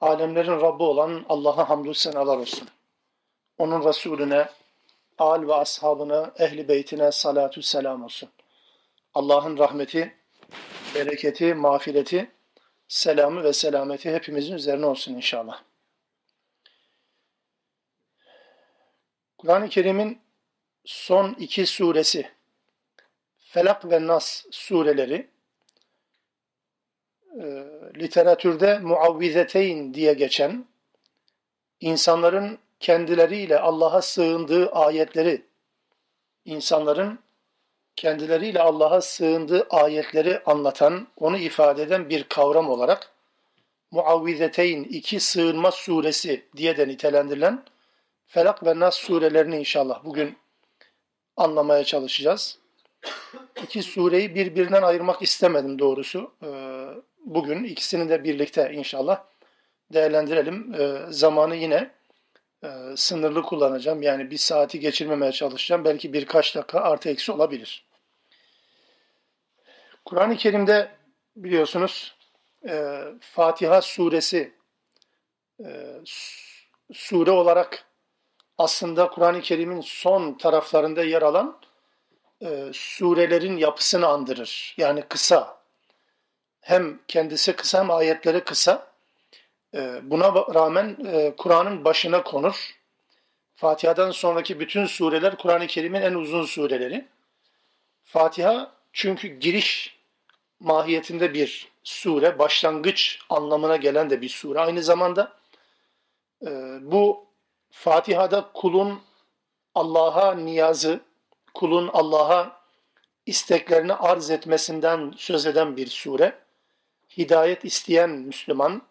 Alemlerin Rabbi olan Allah'a hamdü senalar olsun. Onun Resulüne, al ve ashabına, ehli beytine salatü selam olsun. Allah'ın rahmeti, bereketi, mağfireti, selamı ve selameti hepimizin üzerine olsun inşallah. Kur'an-ı Kerim'in son iki suresi, Felak ve Nas sureleri, e, literatürde muavvizeteyn diye geçen, insanların kendileriyle Allah'a sığındığı ayetleri, insanların kendileriyle Allah'a sığındığı ayetleri anlatan, onu ifade eden bir kavram olarak muavvizeteyn, iki sığınma suresi diye de nitelendirilen Felak ve Nas surelerini inşallah bugün anlamaya çalışacağız. İki sureyi birbirinden ayırmak istemedim doğrusu. Ee, bugün ikisini de birlikte inşallah değerlendirelim. Ee, zamanı yine e, sınırlı kullanacağım. Yani bir saati geçirmemeye çalışacağım. Belki birkaç dakika artı eksi olabilir. Kur'an-ı Kerim'de biliyorsunuz e, Fatiha suresi e, sure olarak aslında Kur'an-ı Kerim'in son taraflarında yer alan e, surelerin yapısını andırır. Yani kısa. Hem kendisi kısa hem ayetleri kısa. E, buna rağmen e, Kur'an'ın başına konur. Fatiha'dan sonraki bütün sureler Kur'an-ı Kerim'in en uzun sureleri. Fatiha çünkü giriş mahiyetinde bir sure, başlangıç anlamına gelen de bir sure. Aynı zamanda e, bu Fatiha'da kulun Allah'a niyazı, kulun Allah'a isteklerini arz etmesinden söz eden bir sure. Hidayet isteyen Müslüman,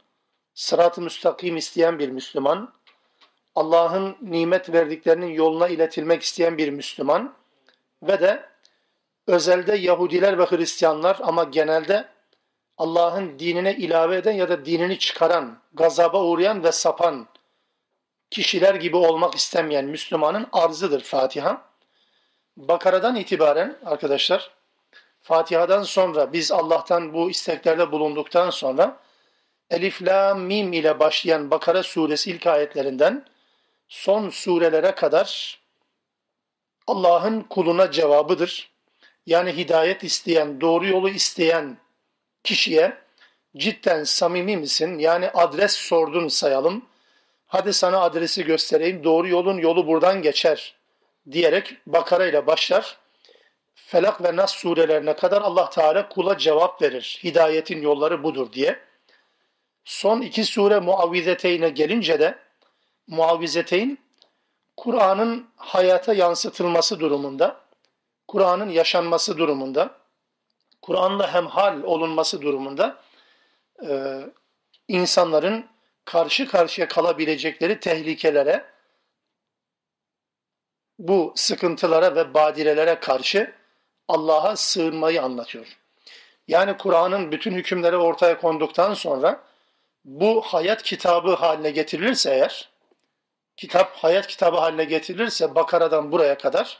sırat-ı müstakim isteyen bir Müslüman, Allah'ın nimet verdiklerinin yoluna iletilmek isteyen bir Müslüman ve de özelde Yahudiler ve Hristiyanlar ama genelde Allah'ın dinine ilave eden ya da dinini çıkaran, gazaba uğrayan ve sapan kişiler gibi olmak istemeyen Müslümanın arzıdır Fatiha. Bakara'dan itibaren arkadaşlar Fatiha'dan sonra biz Allah'tan bu isteklerde bulunduktan sonra Elif, La, Mim ile başlayan Bakara suresi ilk ayetlerinden son surelere kadar Allah'ın kuluna cevabıdır. Yani hidayet isteyen, doğru yolu isteyen kişiye cidden samimi misin? Yani adres sordun sayalım. Hadi sana adresi göstereyim. Doğru yolun yolu buradan geçer diyerek Bakara ile başlar. Felak ve Nas surelerine kadar Allah Teala kula cevap verir. Hidayetin yolları budur diye. Son iki sure muavvizeteyne gelince de muavvizeteyn Kur'an'ın hayata yansıtılması durumunda, Kur'an'ın yaşanması durumunda, Kur'an'la hemhal olunması durumunda e, insanların karşı karşıya kalabilecekleri tehlikelere, bu sıkıntılara ve badirelere karşı Allah'a sığınmayı anlatıyor. Yani Kur'an'ın bütün hükümleri ortaya konduktan sonra bu hayat kitabı haline getirilirse eğer, kitap hayat kitabı haline getirilirse Bakara'dan buraya kadar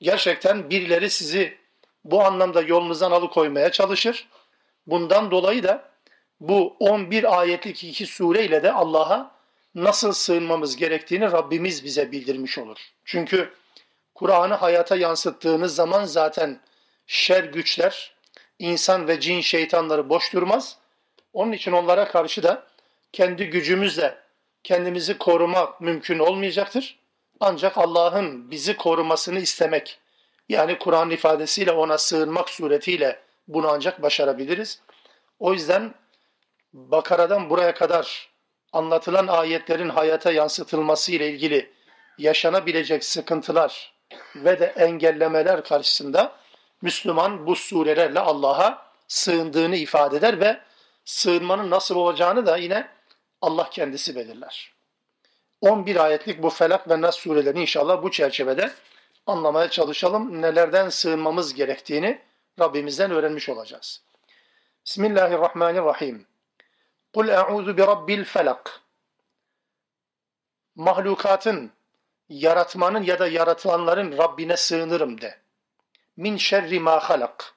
gerçekten birileri sizi bu anlamda yolunuzdan alıkoymaya çalışır. Bundan dolayı da bu 11 ayetlik iki sure ile de Allah'a nasıl sığınmamız gerektiğini Rabbimiz bize bildirmiş olur. Çünkü Kur'an'ı hayata yansıttığınız zaman zaten şer güçler, insan ve cin şeytanları boş durmaz. Onun için onlara karşı da kendi gücümüzle kendimizi korumak mümkün olmayacaktır. Ancak Allah'ın bizi korumasını istemek, yani Kur'an ifadesiyle ona sığınmak suretiyle bunu ancak başarabiliriz. O yüzden Bakara'dan buraya kadar anlatılan ayetlerin hayata yansıtılması ile ilgili yaşanabilecek sıkıntılar ve de engellemeler karşısında Müslüman bu surelerle Allah'a sığındığını ifade eder ve sığınmanın nasıl olacağını da yine Allah kendisi belirler. 11 ayetlik bu Felak ve Nas surelerini inşallah bu çerçevede anlamaya çalışalım. Nelerden sığınmamız gerektiğini Rabbimizden öğrenmiş olacağız. Bismillahirrahmanirrahim. Kul e'udhu bi rabbil felak. Mahlukatın, yaratmanın ya da yaratılanların Rabbine sığınırım de. Min şerri ma halak.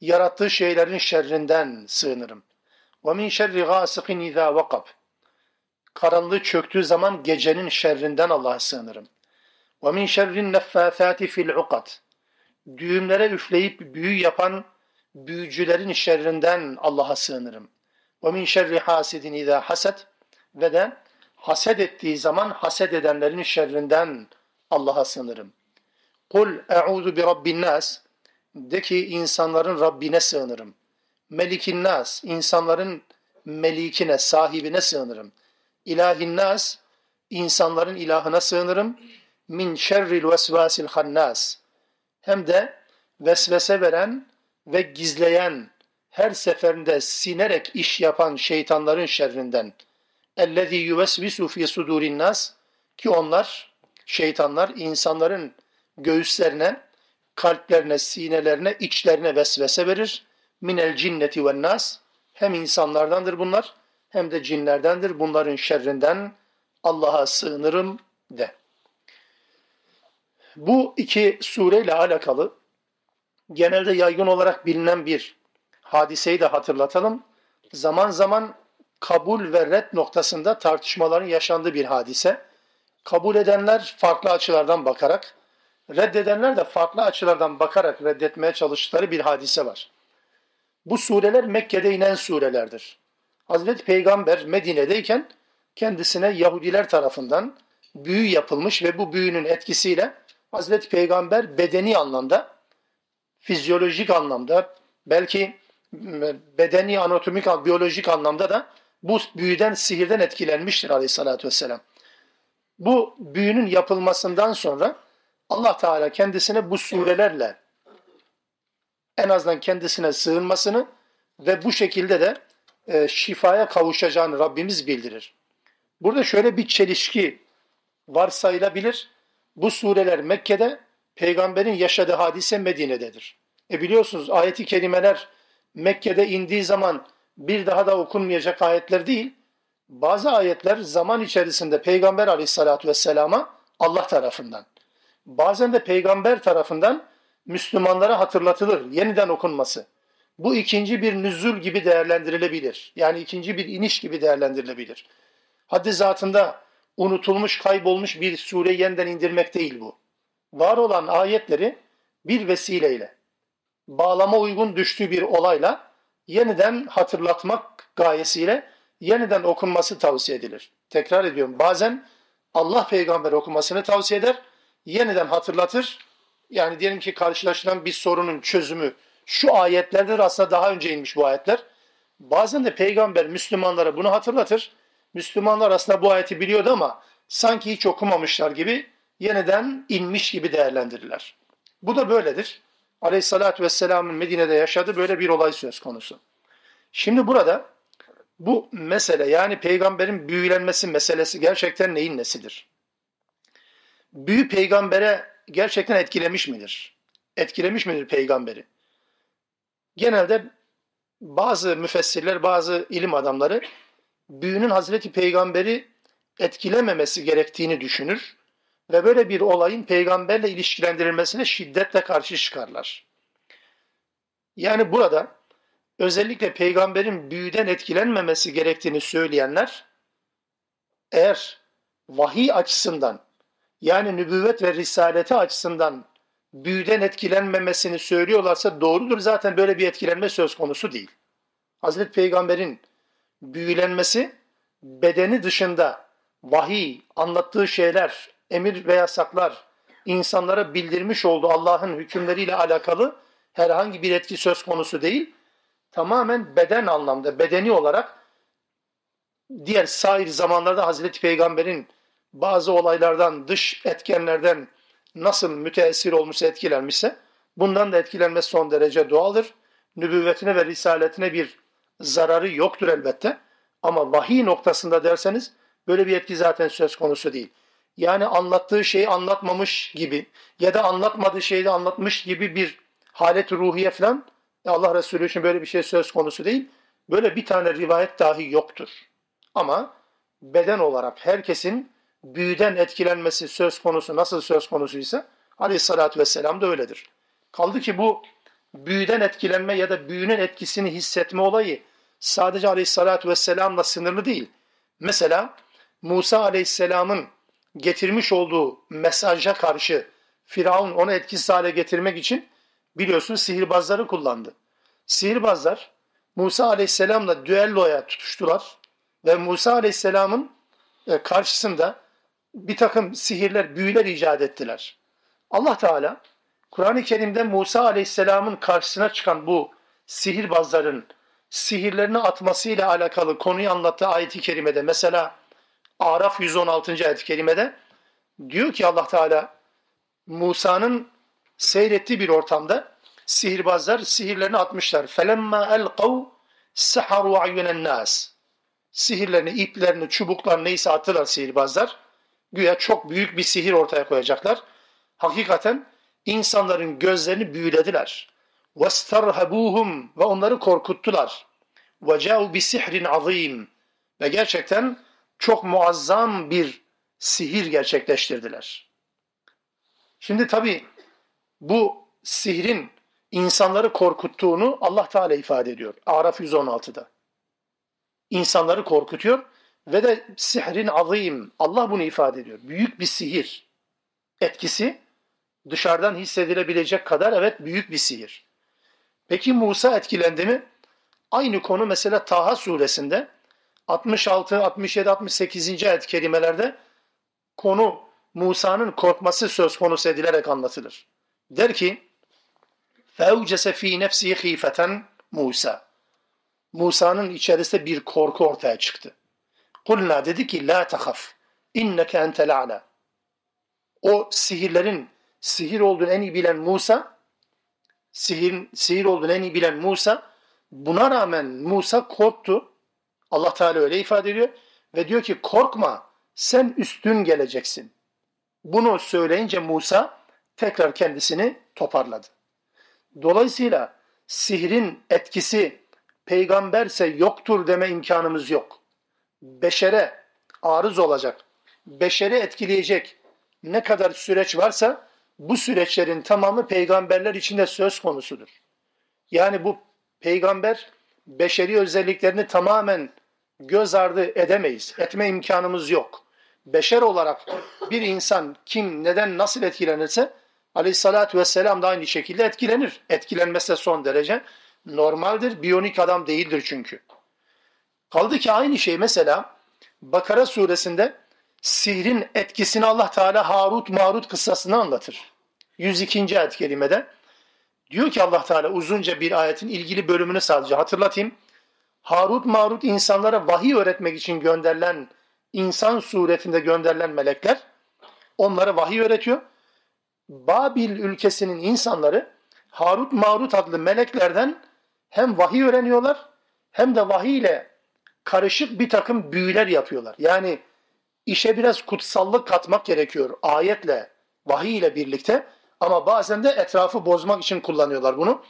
Yarattığı şeylerin şerrinden sığınırım. Ve min şerri gasikin izâ vakab. Karanlığı çöktüğü zaman gecenin şerrinden Allah'a sığınırım. Ve min şerrin neffâthâti fil ukad. Düğümlere üfleyip büyü yapan büyücülerin şerrinden Allah'a sığınırım. Ve min şerri hasidin izâ hased. Ve de haset ettiği zaman haset edenlerin şerrinden Allah'a sığınırım. Kul e'udhu bi rabbin nas. De ki insanların Rabbine sığınırım. Melikin nas, insanların melikine, sahibine sığınırım. İlahin nas, insanların ilahına sığınırım. Min şerril vesvasil hannas. Hem de vesvese veren ve gizleyen, her seferinde sinerek iş yapan şeytanların şerrinden. Ellezî yuvesvisu fî sudûrin nas. Ki onlar, şeytanlar, insanların göğüslerine, kalplerine, sinelerine, içlerine vesvese verir. Minel cinneti ve nas. Hem insanlardandır bunlar hem de cinlerdendir. Bunların şerrinden Allah'a sığınırım de. Bu iki sureyle alakalı genelde yaygın olarak bilinen bir hadiseyi de hatırlatalım. Zaman zaman kabul ve red noktasında tartışmaların yaşandığı bir hadise. Kabul edenler farklı açılardan bakarak, reddedenler de farklı açılardan bakarak reddetmeye çalıştıkları bir hadise var. Bu sureler Mekke'de inen surelerdir. Hazreti Peygamber Medine'deyken kendisine Yahudiler tarafından büyü yapılmış ve bu büyünün etkisiyle Hazreti Peygamber bedeni anlamda, fizyolojik anlamda, belki bedeni, anatomik, biyolojik anlamda da bu büyüden, sihirden etkilenmiştir aleyhissalatü vesselam. Bu büyünün yapılmasından sonra Allah Teala kendisine bu surelerle en azından kendisine sığınmasını ve bu şekilde de e, şifaya kavuşacağını Rabbimiz bildirir. Burada şöyle bir çelişki varsayılabilir. Bu sureler Mekke'de, peygamberin yaşadığı hadise Medine'dedir. E biliyorsunuz ayeti kelimeler Mekke'de indiği zaman bir daha da okunmayacak ayetler değil. Bazı ayetler zaman içerisinde Peygamber aleyhissalatü vesselama Allah tarafından, bazen de Peygamber tarafından Müslümanlara hatırlatılır, yeniden okunması. Bu ikinci bir nüzul gibi değerlendirilebilir. Yani ikinci bir iniş gibi değerlendirilebilir. Haddi zatında unutulmuş, kaybolmuş bir sure yeniden indirmek değil bu. Var olan ayetleri bir vesileyle, bağlama uygun düştüğü bir olayla yeniden hatırlatmak gayesiyle yeniden okunması tavsiye edilir. Tekrar ediyorum bazen Allah peygamber okumasını tavsiye eder, yeniden hatırlatır. Yani diyelim ki karşılaşılan bir sorunun çözümü şu ayetlerdir aslında daha önce inmiş bu ayetler. Bazen de peygamber Müslümanlara bunu hatırlatır. Müslümanlar aslında bu ayeti biliyordu ama sanki hiç okumamışlar gibi yeniden inmiş gibi değerlendirirler. Bu da böyledir. Aleyhissalatü Vesselam'ın Medine'de yaşadığı böyle bir olay söz konusu. Şimdi burada bu mesele yani peygamberin büyülenmesi meselesi gerçekten neyin nesidir? Büyü peygambere gerçekten etkilemiş midir? Etkilemiş midir peygamberi? Genelde bazı müfessirler, bazı ilim adamları büyünün Hazreti Peygamberi etkilememesi gerektiğini düşünür ve böyle bir olayın peygamberle ilişkilendirilmesine şiddetle karşı çıkarlar. Yani burada özellikle peygamberin büyüden etkilenmemesi gerektiğini söyleyenler eğer vahiy açısından yani nübüvvet ve risaleti açısından büyüden etkilenmemesini söylüyorlarsa doğrudur. Zaten böyle bir etkilenme söz konusu değil. Hazreti Peygamber'in büyülenmesi bedeni dışında vahiy, anlattığı şeyler, emir ve yasaklar, insanlara bildirmiş olduğu Allah'ın hükümleriyle alakalı herhangi bir etki söz konusu değil. Tamamen beden anlamda, bedeni olarak diğer sair zamanlarda Hazreti Peygamber'in bazı olaylardan, dış etkenlerden nasıl müteessir olmuşsa, etkilenmişse bundan da etkilenmesi son derece doğaldır. Nübüvvetine ve risaletine bir zararı yoktur elbette. Ama vahiy noktasında derseniz böyle bir etki zaten söz konusu değil. Yani anlattığı şeyi anlatmamış gibi ya da anlatmadığı şeyi de anlatmış gibi bir halet ruhiye falan Allah Resulü için böyle bir şey söz konusu değil. Böyle bir tane rivayet dahi yoktur. Ama beden olarak herkesin büyüden etkilenmesi söz konusu nasıl söz konusuysa aleyhissalatü vesselam da öyledir. Kaldı ki bu büyüden etkilenme ya da büyünün etkisini hissetme olayı sadece aleyhissalatü vesselamla sınırlı değil. Mesela Musa aleyhisselamın getirmiş olduğu mesaja karşı Firavun onu etkisiz hale getirmek için biliyorsunuz sihirbazları kullandı. Sihirbazlar Musa aleyhisselamla düelloya tutuştular ve Musa aleyhisselamın e, karşısında bir takım sihirler, büyüler icat ettiler. Allah Teala Kur'an-ı Kerim'de Musa Aleyhisselam'ın karşısına çıkan bu sihirbazların sihirlerini atmasıyla alakalı konuyu anlattığı ayet-i kerimede mesela Araf 116. ayet-i kerimede diyor ki Allah Teala Musa'nın seyrettiği bir ortamda sihirbazlar sihirlerini atmışlar. Felemma elqav saharu ayunen nas. Sihirlerini, iplerini, çubuklar neyse attılar sihirbazlar. Güya çok büyük bir sihir ortaya koyacaklar. Hakikaten insanların gözlerini büyülediler. Vestarhabuhum ve onları korkuttular. Ve ca'u bi sihrin azim. Ve gerçekten çok muazzam bir sihir gerçekleştirdiler. Şimdi tabi bu sihrin insanları korkuttuğunu Allah Teala ifade ediyor. Araf 116'da. İnsanları korkutuyor ve de sihrin azim. Allah bunu ifade ediyor. Büyük bir sihir. Etkisi dışarıdan hissedilebilecek kadar evet büyük bir sihir. Peki Musa etkilendi mi? Aynı konu mesela Taha suresinde 66, 67, 68. ayet kelimelerde konu Musa'nın korkması söz konusu edilerek anlatılır. Der ki: "Feucese fi nefsi khifeten Musa." Musa'nın içerisinde bir korku ortaya çıktı. Kulna dedi ki: "La tahaf. İnneke entel a'la." O sihirlerin sihir olduğunu en iyi bilen Musa, sihir sihir olduğunu en iyi bilen Musa buna rağmen Musa korktu Allah Teala öyle ifade ediyor ve diyor ki korkma sen üstün geleceksin. Bunu söyleyince Musa tekrar kendisini toparladı. Dolayısıyla sihrin etkisi peygamberse yoktur deme imkanımız yok beşere arız olacak, beşeri etkileyecek ne kadar süreç varsa bu süreçlerin tamamı peygamberler içinde söz konusudur. Yani bu peygamber beşeri özelliklerini tamamen göz ardı edemeyiz. Etme imkanımız yok. Beşer olarak bir insan kim, neden, nasıl etkilenirse aleyhissalatü vesselam da aynı şekilde etkilenir. Etkilenmesi son derece normaldir. Biyonik adam değildir çünkü. Kaldı ki aynı şey mesela Bakara suresinde sihrin etkisini Allah Teala Harut Marut kıssasını anlatır. 102. ayet kelimede. Diyor ki Allah Teala uzunca bir ayetin ilgili bölümünü sadece hatırlatayım. Harut Marut insanlara vahiy öğretmek için gönderilen insan suretinde gönderilen melekler onlara vahiy öğretiyor. Babil ülkesinin insanları Harut Marut adlı meleklerden hem vahiy öğreniyorlar hem de vahiy ile karışık bir takım büyüler yapıyorlar. Yani işe biraz kutsallık katmak gerekiyor ayetle, vahiy ile birlikte ama bazen de etrafı bozmak için kullanıyorlar bunu.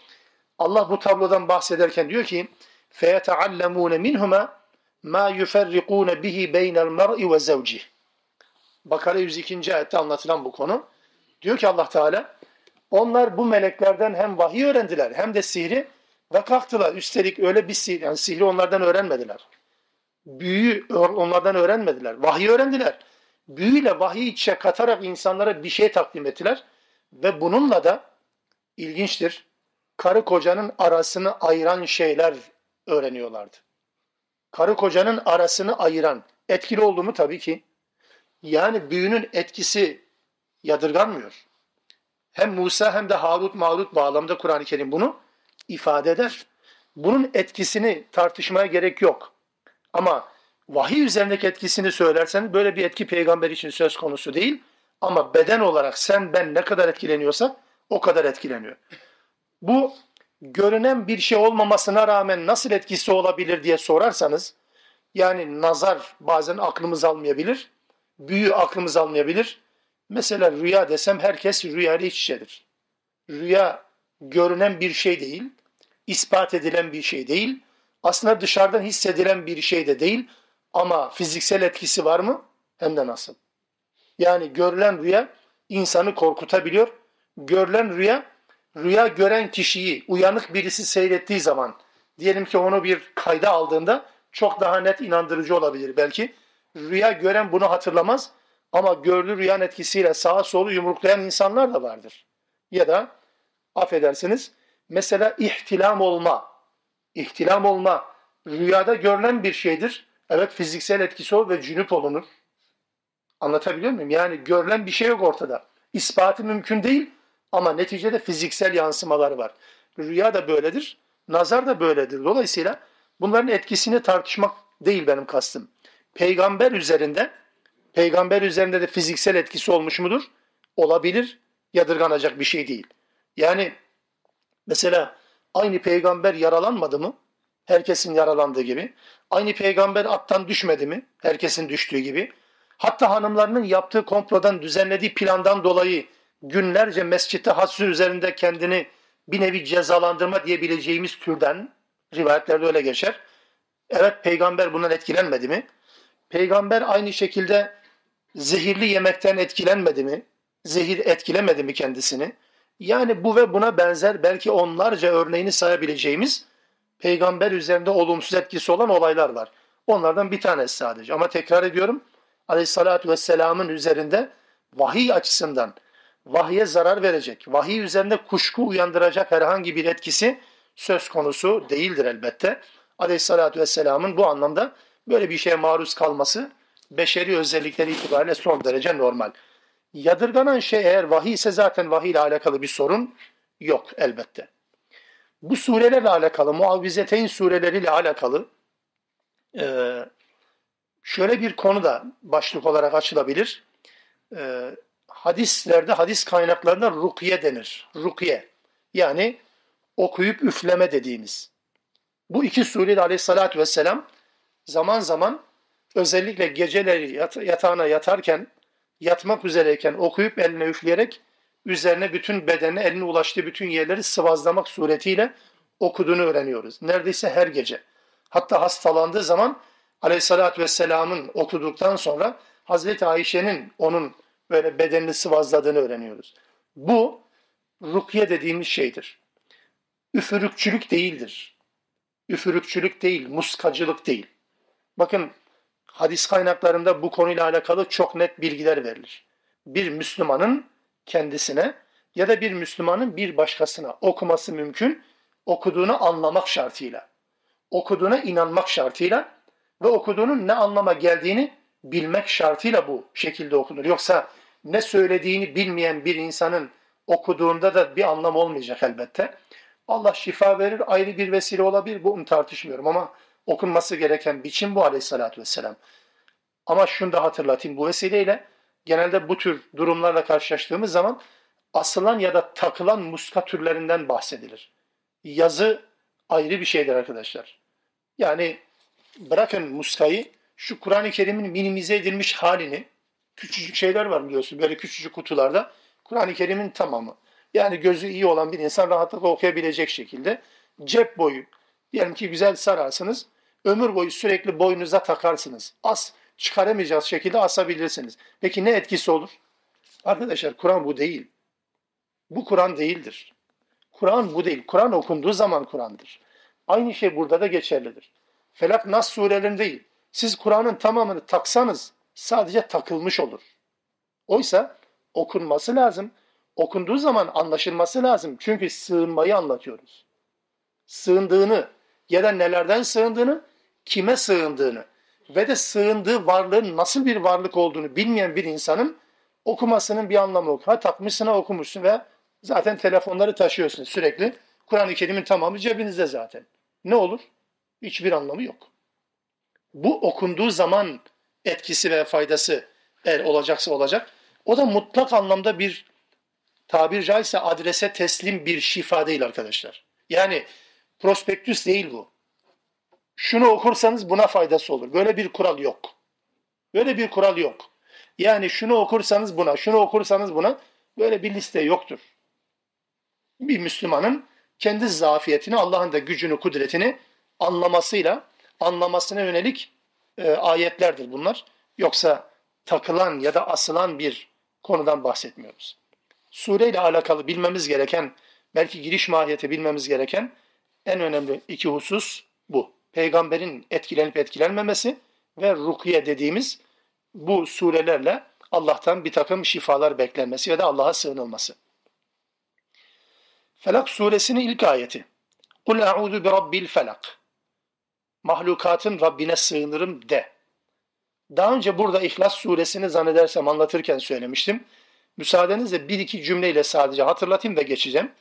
Allah bu tablodan bahsederken diyor ki فَيَتَعَلَّمُونَ مِنْهُمَا مَا يُفَرِّقُونَ بِهِ بَيْنَ الْمَرْءِ وَزَوْجِهِ Bakara 102. ayette anlatılan bu konu. Diyor ki Allah Teala onlar bu meleklerden hem vahiy öğrendiler hem de sihri ve kalktılar. Üstelik öyle bir sihir, yani sihri onlardan öğrenmediler büyü onlardan öğrenmediler. Vahiy öğrendiler. Büyüyle vahiy içe katarak insanlara bir şey takdim ettiler. Ve bununla da ilginçtir. Karı kocanın arasını ayıran şeyler öğreniyorlardı. Karı kocanın arasını ayıran. Etkili oldu mu tabii ki. Yani büyünün etkisi yadırganmıyor. Hem Musa hem de Harut Marut bağlamda Kur'an-ı Kerim bunu ifade eder. Bunun etkisini tartışmaya gerek yok. Ama vahiy üzerindeki etkisini söylersen böyle bir etki peygamber için söz konusu değil. Ama beden olarak sen ben ne kadar etkileniyorsa o kadar etkileniyor. Bu görünen bir şey olmamasına rağmen nasıl etkisi olabilir diye sorarsanız Yani nazar bazen aklımız almayabilir. Büyü aklımız almayabilir. Mesela rüya desem herkes rüya ile iç içedir. Rüya görünen bir şey değil, ispat edilen bir şey değil. Aslında dışarıdan hissedilen bir şey de değil ama fiziksel etkisi var mı? Hem de nasıl? Yani görülen rüya insanı korkutabiliyor. Görülen rüya, rüya gören kişiyi uyanık birisi seyrettiği zaman diyelim ki onu bir kayda aldığında çok daha net inandırıcı olabilir belki. Rüya gören bunu hatırlamaz ama gördüğü rüyanın etkisiyle sağa solu yumruklayan insanlar da vardır. Ya da affedersiniz mesela ihtilam olma. İhtilam olma rüyada görülen bir şeydir. Evet fiziksel etkisi olur ve cünüp olunur. Anlatabiliyor muyum? Yani görülen bir şey yok ortada. İspatı mümkün değil ama neticede fiziksel yansımaları var. Rüya da böyledir, nazar da böyledir. Dolayısıyla bunların etkisini tartışmak değil benim kastım. Peygamber üzerinde, peygamber üzerinde de fiziksel etkisi olmuş mudur? Olabilir, yadırganacak bir şey değil. Yani mesela aynı peygamber yaralanmadı mı? Herkesin yaralandığı gibi. Aynı peygamber attan düşmedi mi? Herkesin düştüğü gibi. Hatta hanımlarının yaptığı komplodan, düzenlediği plandan dolayı günlerce mescitte hasır üzerinde kendini bir nevi cezalandırma diyebileceğimiz türden rivayetlerde öyle geçer. Evet peygamber bundan etkilenmedi mi? Peygamber aynı şekilde zehirli yemekten etkilenmedi mi? Zehir etkilemedi mi kendisini? Yani bu ve buna benzer belki onlarca örneğini sayabileceğimiz peygamber üzerinde olumsuz etkisi olan olaylar var. Onlardan bir tanesi sadece. Ama tekrar ediyorum aleyhissalatü vesselamın üzerinde vahiy açısından vahye zarar verecek, vahiy üzerinde kuşku uyandıracak herhangi bir etkisi söz konusu değildir elbette. Aleyhissalatü vesselamın bu anlamda böyle bir şeye maruz kalması beşeri özellikleri itibariyle son derece normal. Yadırganan şey eğer vahiy ise zaten vahiy ile alakalı bir sorun yok elbette. Bu surelerle alakalı, muavvizeteyn sureleriyle alakalı e, şöyle bir konu da başlık olarak açılabilir. Hadislerde, hadis kaynaklarında rukiye denir. Rukiye. Yani okuyup üfleme dediğimiz. Bu iki surede aleyhissalatü vesselam zaman zaman özellikle geceleri yatağına yatarken, yatmak üzereyken okuyup eline üfleyerek üzerine bütün bedenine eline ulaştığı bütün yerleri sıvazlamak suretiyle okuduğunu öğreniyoruz. Neredeyse her gece. Hatta hastalandığı zaman aleyhissalatü vesselamın okuduktan sonra Hazreti Ayşe'nin onun böyle bedenini sıvazladığını öğreniyoruz. Bu rukiye dediğimiz şeydir. Üfürükçülük değildir. Üfürükçülük değil, muskacılık değil. Bakın hadis kaynaklarında bu konuyla alakalı çok net bilgiler verilir. Bir Müslümanın kendisine ya da bir Müslümanın bir başkasına okuması mümkün, okuduğunu anlamak şartıyla, okuduğuna inanmak şartıyla ve okuduğunun ne anlama geldiğini bilmek şartıyla bu şekilde okunur. Yoksa ne söylediğini bilmeyen bir insanın okuduğunda da bir anlam olmayacak elbette. Allah şifa verir, ayrı bir vesile olabilir. Bunu tartışmıyorum ama okunması gereken biçim bu aleyhissalatü vesselam. Ama şunu da hatırlatayım bu vesileyle genelde bu tür durumlarla karşılaştığımız zaman asılan ya da takılan muska türlerinden bahsedilir. Yazı ayrı bir şeydir arkadaşlar. Yani bırakın muskayı, şu Kur'an-ı Kerim'in minimize edilmiş halini, küçücük şeyler var biliyorsun böyle küçücük kutularda, Kur'an-ı Kerim'in tamamı. Yani gözü iyi olan bir insan rahatlıkla okuyabilecek şekilde cep boyu, diyelim ki güzel sararsınız, ömür boyu sürekli boynunuza takarsınız. As çıkaramayacağız şekilde asabilirsiniz. Peki ne etkisi olur? Arkadaşlar Kur'an bu değil. Bu Kur'an değildir. Kur'an bu değil. Kur'an okunduğu zaman Kur'an'dır. Aynı şey burada da geçerlidir. Felak Nas surelerin değil. Siz Kur'an'ın tamamını taksanız sadece takılmış olur. Oysa okunması lazım. Okunduğu zaman anlaşılması lazım. Çünkü sığınmayı anlatıyoruz. Sığındığını ya da nelerden sığındığını, kime sığındığını ve de sığındığı varlığın nasıl bir varlık olduğunu bilmeyen bir insanın okumasının bir anlamı yok. Ha takmışsın ha okumuşsun ve zaten telefonları taşıyorsun sürekli. Kur'an-ı Kerim'in tamamı cebinizde zaten. Ne olur? Hiçbir anlamı yok. Bu okunduğu zaman etkisi ve faydası eğer olacaksa olacak. O da mutlak anlamda bir tabir caizse adrese teslim bir şifa değil arkadaşlar. Yani prospektüs değil bu. şunu okursanız buna faydası olur. Böyle bir kural yok. Böyle bir kural yok. Yani şunu okursanız buna, şunu okursanız buna böyle bir liste yoktur. Bir Müslümanın kendi zafiyetini, Allah'ın da gücünü, kudretini anlamasıyla, anlamasına yönelik e, ayetlerdir bunlar. Yoksa takılan ya da asılan bir konudan bahsetmiyoruz. Sureyle alakalı bilmemiz gereken, belki giriş mahiyeti bilmemiz gereken en önemli iki husus bu. Peygamberin etkilenip etkilenmemesi ve rukiye dediğimiz bu surelerle Allah'tan bir takım şifalar beklenmesi ya da Allah'a sığınılması. Felak suresinin ilk ayeti. Kul a'udhu bi rabbil felak. Mahlukatın Rabbine sığınırım de. Daha önce burada İhlas suresini zannedersem anlatırken söylemiştim. Müsaadenizle bir iki cümleyle sadece hatırlatayım ve geçeceğim.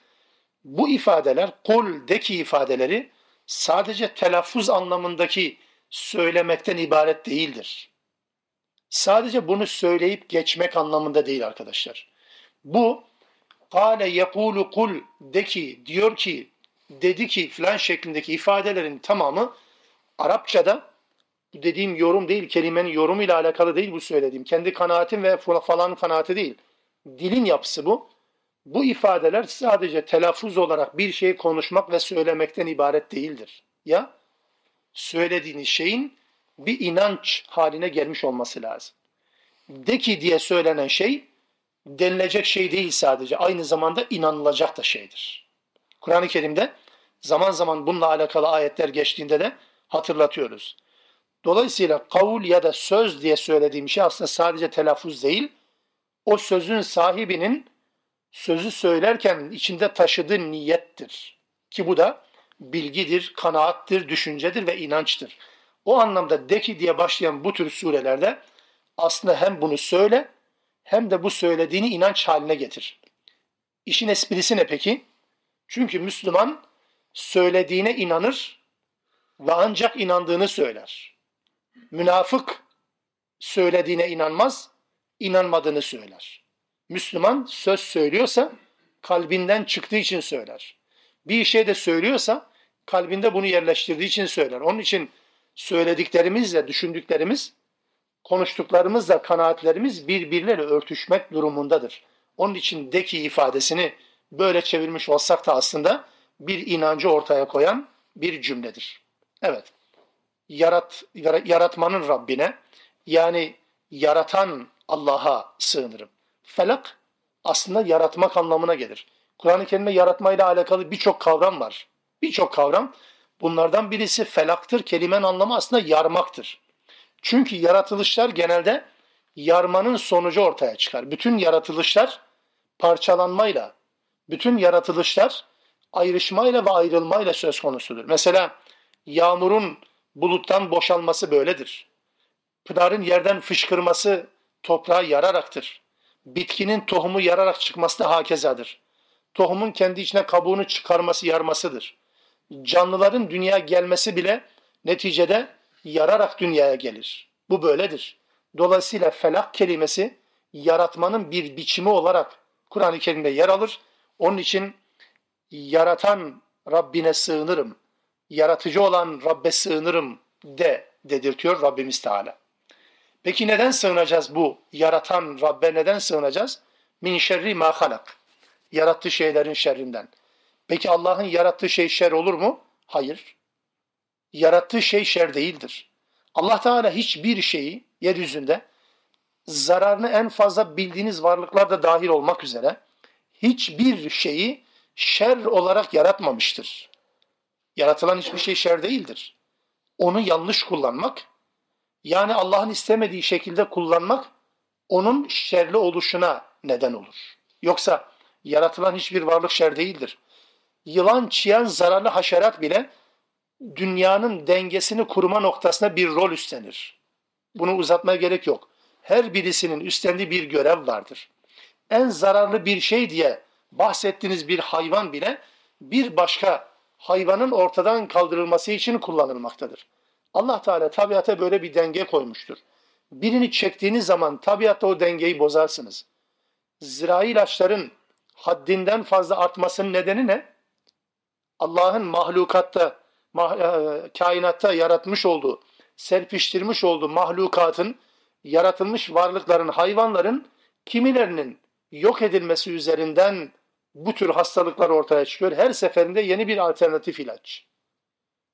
Bu ifadeler, kul deki ifadeleri sadece telaffuz anlamındaki söylemekten ibaret değildir. Sadece bunu söyleyip geçmek anlamında değil arkadaşlar. Bu kâle yekûlu kul de ki diyor ki dedi ki filan şeklindeki ifadelerin tamamı Arapçada bu dediğim yorum değil, kelimenin yorumuyla alakalı değil bu söylediğim. Kendi kanaatim ve falan kanaati değil. Dilin yapısı bu. Bu ifadeler sadece telaffuz olarak bir şeyi konuşmak ve söylemekten ibaret değildir. Ya söylediğiniz şeyin bir inanç haline gelmiş olması lazım. De ki diye söylenen şey denilecek şey değil sadece. Aynı zamanda inanılacak da şeydir. Kur'an-ı Kerim'de zaman zaman bununla alakalı ayetler geçtiğinde de hatırlatıyoruz. Dolayısıyla kavul ya da söz diye söylediğim şey aslında sadece telaffuz değil, o sözün sahibinin sözü söylerken içinde taşıdığı niyettir. Ki bu da bilgidir, kanaattir, düşüncedir ve inançtır. O anlamda deki diye başlayan bu tür surelerde aslında hem bunu söyle hem de bu söylediğini inanç haline getir. İşin esprisi ne peki? Çünkü Müslüman söylediğine inanır ve ancak inandığını söyler. Münafık söylediğine inanmaz, inanmadığını söyler. Müslüman söz söylüyorsa kalbinden çıktığı için söyler. Bir şey de söylüyorsa kalbinde bunu yerleştirdiği için söyler. Onun için söylediklerimizle düşündüklerimiz, konuştuklarımızla kanaatlerimiz birbirleriyle örtüşmek durumundadır. Onun için deki ifadesini böyle çevirmiş olsak da aslında bir inancı ortaya koyan bir cümledir. Evet, yarat, yaratmanın Rabbine yani yaratan Allah'a sığınırım. Felak aslında yaratmak anlamına gelir. Kur'an-ı Kerim'de yaratmayla alakalı birçok kavram var. Birçok kavram. Bunlardan birisi felaktır. Kelimenin anlamı aslında yarmaktır. Çünkü yaratılışlar genelde yarmanın sonucu ortaya çıkar. Bütün yaratılışlar parçalanmayla, bütün yaratılışlar ayrışmayla ve ayrılmayla söz konusudur. Mesela yağmurun buluttan boşalması böyledir. Pınarın yerden fışkırması toprağa yararaktır. Bitkinin tohumu yararak çıkması da hakezadır. Tohumun kendi içine kabuğunu çıkarması yarmasıdır. Canlıların dünya gelmesi bile neticede yararak dünyaya gelir. Bu böyledir. Dolayısıyla felak kelimesi yaratmanın bir biçimi olarak Kur'an-ı Kerim'de yer alır. Onun için yaratan Rabbine sığınırım, yaratıcı olan Rabbe sığınırım de dedirtiyor Rabbimiz Teala. Peki neden sığınacağız bu yaratan Rabbe neden sığınacağız? Min şerri ma halak. Yarattığı şeylerin şerrinden. Peki Allah'ın yarattığı şey şer olur mu? Hayır. Yarattığı şey şer değildir. Allah Teala hiçbir şeyi yeryüzünde zararını en fazla bildiğiniz varlıklar da dahil olmak üzere hiçbir şeyi şer olarak yaratmamıştır. Yaratılan hiçbir şey şer değildir. Onu yanlış kullanmak, yani Allah'ın istemediği şekilde kullanmak onun şerli oluşuna neden olur. Yoksa yaratılan hiçbir varlık şer değildir. Yılan, çiyan, zararlı haşerat bile dünyanın dengesini kurma noktasında bir rol üstlenir. Bunu uzatmaya gerek yok. Her birisinin üstlendiği bir görev vardır. En zararlı bir şey diye bahsettiğiniz bir hayvan bile bir başka hayvanın ortadan kaldırılması için kullanılmaktadır. Allah Teala tabiata böyle bir denge koymuştur. Birini çektiğiniz zaman tabiatta o dengeyi bozarsınız. Zirai ilaçların haddinden fazla artmasının nedeni ne? Allah'ın mahlukatta e, kainatta yaratmış olduğu, serpiştirmiş olduğu mahlukatın, yaratılmış varlıkların, hayvanların kimilerinin yok edilmesi üzerinden bu tür hastalıklar ortaya çıkıyor. Her seferinde yeni bir alternatif ilaç.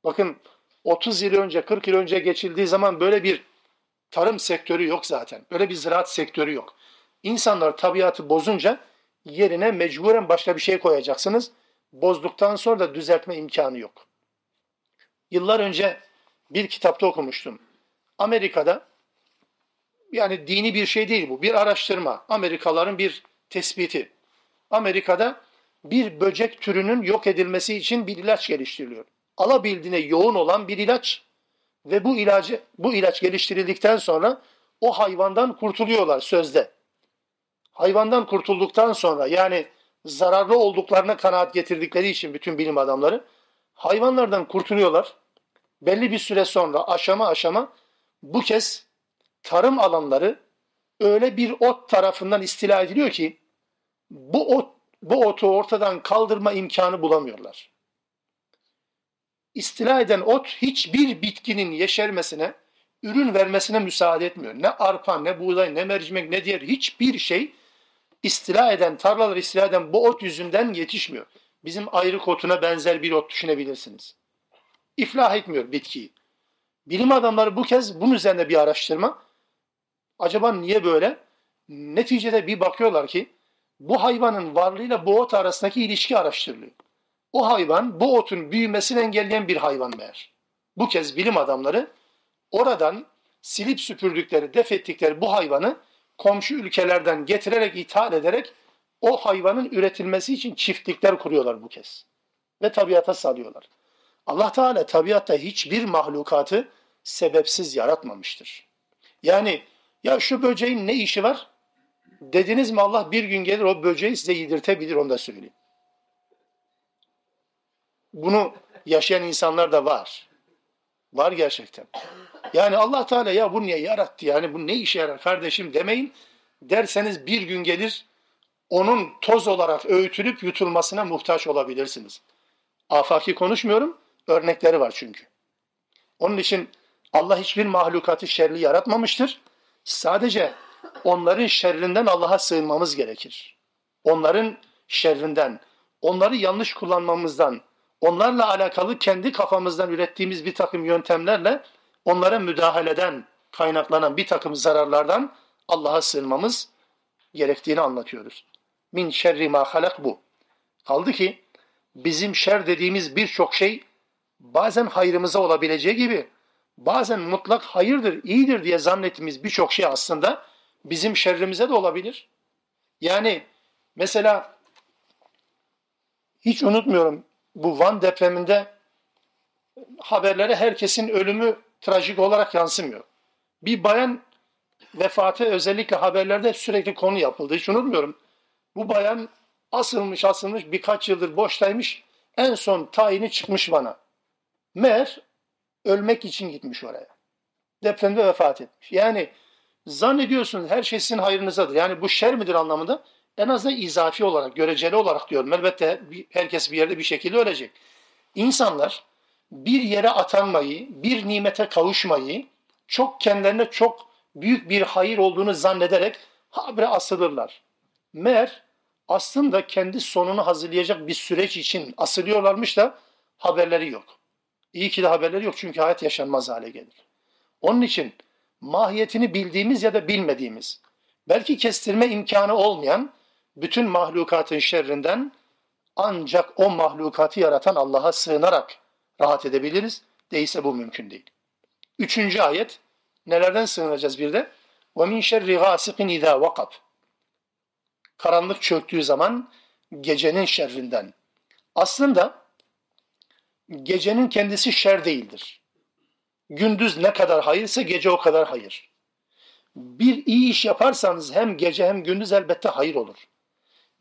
Bakın 30 yıl önce, 40 yıl önce geçildiği zaman böyle bir tarım sektörü yok zaten. Böyle bir ziraat sektörü yok. İnsanlar tabiatı bozunca yerine mecburen başka bir şey koyacaksınız. Bozduktan sonra da düzeltme imkanı yok. Yıllar önce bir kitapta okumuştum. Amerika'da yani dini bir şey değil bu. Bir araştırma. Amerikalıların bir tespiti. Amerika'da bir böcek türünün yok edilmesi için bir ilaç geliştiriliyor. Alabildiğine yoğun olan bir ilaç ve bu ilacı bu ilaç geliştirildikten sonra o hayvandan kurtuluyorlar sözde. Hayvandan kurtulduktan sonra yani zararlı olduklarına kanaat getirdikleri için bütün bilim adamları hayvanlardan kurtuluyorlar. Belli bir süre sonra aşama aşama bu kez tarım alanları öyle bir ot tarafından istila ediliyor ki bu ot bu otu ortadan kaldırma imkanı bulamıyorlar. İstila eden ot hiçbir bitkinin yeşermesine, ürün vermesine müsaade etmiyor. Ne arpa, ne buğday, ne mercimek, ne diğer hiçbir şey istila eden, tarlaları istila eden bu ot yüzünden yetişmiyor. Bizim ayrık otuna benzer bir ot düşünebilirsiniz. İflah etmiyor bitkiyi. Bilim adamları bu kez bunun üzerine bir araştırma. Acaba niye böyle? Neticede bir bakıyorlar ki bu hayvanın varlığıyla bu ot arasındaki ilişki araştırılıyor. O hayvan bu otun büyümesini engelleyen bir hayvan meğer. Bu kez bilim adamları oradan silip süpürdükleri, def ettikleri bu hayvanı komşu ülkelerden getirerek, ithal ederek o hayvanın üretilmesi için çiftlikler kuruyorlar bu kez. Ve tabiata salıyorlar. Allah Teala tabiatta hiçbir mahlukatı sebepsiz yaratmamıştır. Yani ya şu böceğin ne işi var? Dediniz mi Allah bir gün gelir o böceği size yedirtebilir onu da söyleyeyim. Bunu yaşayan insanlar da var. Var gerçekten. Yani Allah Teala ya bu niye yarattı yani bu ne işe yarar kardeşim demeyin. Derseniz bir gün gelir onun toz olarak öğütülüp yutulmasına muhtaç olabilirsiniz. Afaki konuşmuyorum. Örnekleri var çünkü. Onun için Allah hiçbir mahlukatı şerli yaratmamıştır. Sadece onların şerrinden Allah'a sığınmamız gerekir. Onların şerrinden, onları yanlış kullanmamızdan, onlarla alakalı kendi kafamızdan ürettiğimiz bir takım yöntemlerle onlara müdahaleden kaynaklanan bir takım zararlardan Allah'a sığınmamız gerektiğini anlatıyoruz. Min şerri ma halak bu. Kaldı ki bizim şer dediğimiz birçok şey bazen hayrımıza olabileceği gibi bazen mutlak hayırdır, iyidir diye zannettiğimiz birçok şey aslında bizim şerrimize de olabilir. Yani mesela hiç unutmuyorum bu Van depreminde haberlere herkesin ölümü trajik olarak yansımıyor. Bir bayan vefatı özellikle haberlerde sürekli konu yapıldı. Hiç unutmuyorum. Bu bayan asılmış asılmış birkaç yıldır boştaymış. En son tayini çıkmış bana. Meğer ölmek için gitmiş oraya. Depremde vefat etmiş. Yani zannediyorsunuz her şey sizin hayrınızadır. Yani bu şer midir anlamında? En azından izafi olarak, göreceli olarak diyorum. Elbette herkes bir yerde bir şekilde ölecek. İnsanlar bir yere atanmayı, bir nimete kavuşmayı çok kendilerine çok büyük bir hayır olduğunu zannederek habire asılırlar. Meğer aslında kendi sonunu hazırlayacak bir süreç için asılıyorlarmış da haberleri yok. İyi ki de haberleri yok çünkü hayat yaşanmaz hale gelir. Onun için mahiyetini bildiğimiz ya da bilmediğimiz, belki kestirme imkanı olmayan bütün mahlukatın şerrinden ancak o mahlukatı yaratan Allah'a sığınarak rahat edebiliriz. Değilse bu mümkün değil. Üçüncü ayet. Nelerden sığınacağız bir de? وَمِنْ شَرِّ غَاسِقٍ اِذَا وَقَبْ Karanlık çöktüğü zaman gecenin şerrinden. Aslında gecenin kendisi şer değildir. Gündüz ne kadar hayırsa gece o kadar hayır. Bir iyi iş yaparsanız hem gece hem gündüz elbette hayır olur.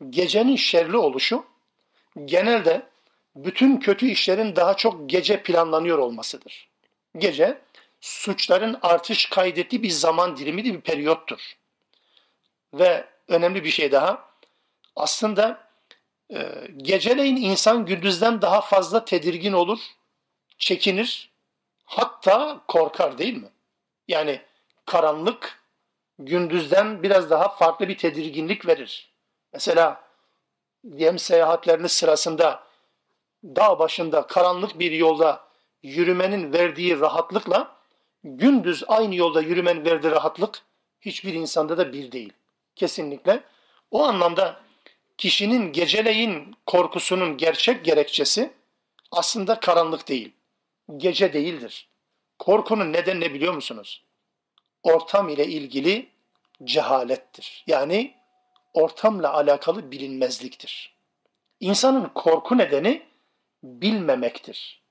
Gecenin şerli oluşu genelde bütün kötü işlerin daha çok gece planlanıyor olmasıdır. Gece suçların artış kaydettiği bir zaman dilimi bir periyottur. Ve önemli bir şey daha aslında e, geceleyin insan gündüzden daha fazla tedirgin olur, çekinir, hatta korkar değil mi? Yani karanlık gündüzden biraz daha farklı bir tedirginlik verir. Mesela diyelim seyahatleriniz sırasında dağ başında karanlık bir yolda yürümenin verdiği rahatlıkla gündüz aynı yolda yürümenin verdiği rahatlık hiçbir insanda da bir değil. Kesinlikle. O anlamda kişinin geceleyin korkusunun gerçek gerekçesi aslında karanlık değil. Gece değildir. Korkunun nedeni ne biliyor musunuz? Ortam ile ilgili cehalettir. Yani ortamla alakalı bilinmezliktir. İnsanın korku nedeni bilmemektir.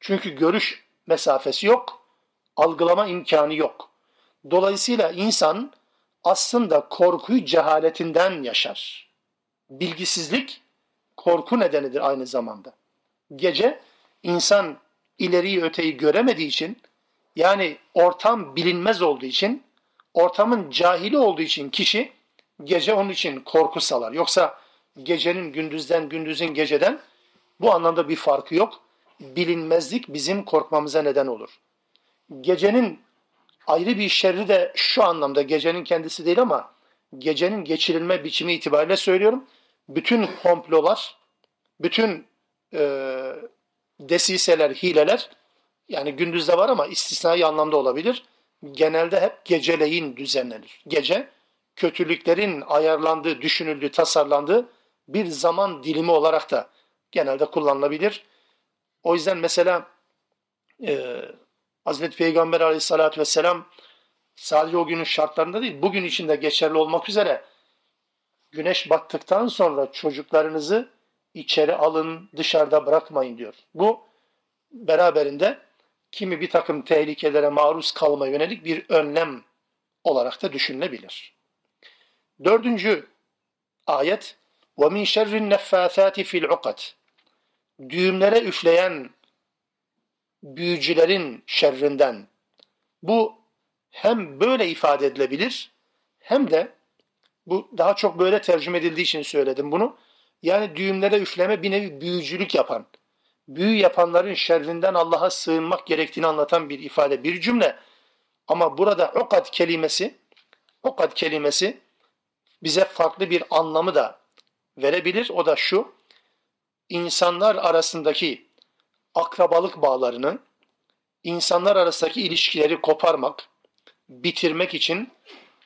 Çünkü görüş mesafesi yok, algılama imkanı yok. Dolayısıyla insan aslında korkuyu cehaletinden yaşar. Bilgisizlik korku nedenidir aynı zamanda. Gece insan ileriyi öteyi göremediği için yani ortam bilinmez olduğu için ortamın cahili olduğu için kişi gece onun için korku salar. Yoksa gecenin gündüzden gündüzün geceden bu anlamda bir farkı yok. Bilinmezlik bizim korkmamıza neden olur. Gecenin ayrı bir şerri de şu anlamda gecenin kendisi değil ama gecenin geçirilme biçimi itibariyle söylüyorum. Bütün komplolar, bütün e, desiseler, hileler yani gündüzde var ama istisnai anlamda olabilir. Genelde hep geceleyin düzenlenir. Gece kötülüklerin ayarlandığı, düşünüldüğü, tasarlandığı bir zaman dilimi olarak da genelde kullanılabilir. O yüzden mesela e, Hazreti Peygamber aleyhissalatü vesselam sadece o günün şartlarında değil, bugün içinde geçerli olmak üzere güneş battıktan sonra çocuklarınızı içeri alın, dışarıda bırakmayın diyor. Bu beraberinde kimi bir takım tehlikelere maruz kalma yönelik bir önlem olarak da düşünülebilir. Dördüncü ayet وَمِنْ شَرِّ النَّفَّاثَاتِ فِي الْعُقَدِ Düğümlere üfleyen büyücülerin şerrinden. Bu hem böyle ifade edilebilir hem de bu daha çok böyle tercüme edildiği için söyledim bunu yani düğümlere üfleme bir nevi büyücülük yapan, büyü yapanların şerrinden Allah'a sığınmak gerektiğini anlatan bir ifade, bir cümle. Ama burada ukad kelimesi, ukad kelimesi bize farklı bir anlamı da verebilir. O da şu, insanlar arasındaki akrabalık bağlarını, insanlar arasındaki ilişkileri koparmak, bitirmek için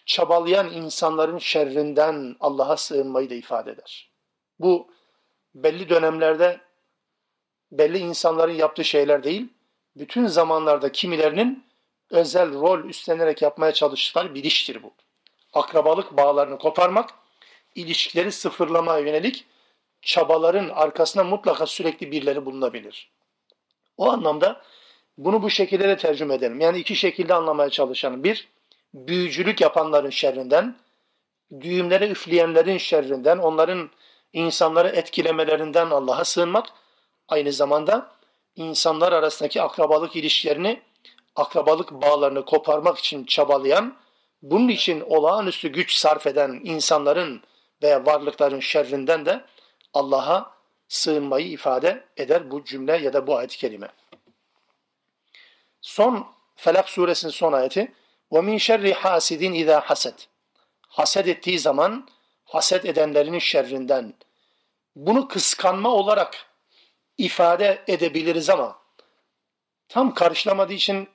çabalayan insanların şerrinden Allah'a sığınmayı da ifade eder. Bu belli dönemlerde belli insanların yaptığı şeyler değil, bütün zamanlarda kimilerinin özel rol üstlenerek yapmaya çalıştıkları bir iştir bu. Akrabalık bağlarını koparmak, ilişkileri sıfırlamaya yönelik çabaların arkasında mutlaka sürekli birileri bulunabilir. O anlamda bunu bu şekilde de tercüme edelim. Yani iki şekilde anlamaya çalışalım. Bir, büyücülük yapanların şerrinden, düğümlere üfleyenlerin şerrinden, onların insanları etkilemelerinden Allah'a sığınmak. Aynı zamanda insanlar arasındaki akrabalık ilişkilerini, akrabalık bağlarını koparmak için çabalayan, bunun için olağanüstü güç sarf eden insanların veya varlıkların şerrinden de Allah'a sığınmayı ifade eder bu cümle ya da bu ayet-i kerime. Son Felak suresinin son ayeti وَمِنْ شَرِّ حَاسِدٍ اِذَا حَسَدٍ Haset ettiği zaman haset edenlerin şerrinden. Bunu kıskanma olarak ifade edebiliriz ama tam karşılamadığı için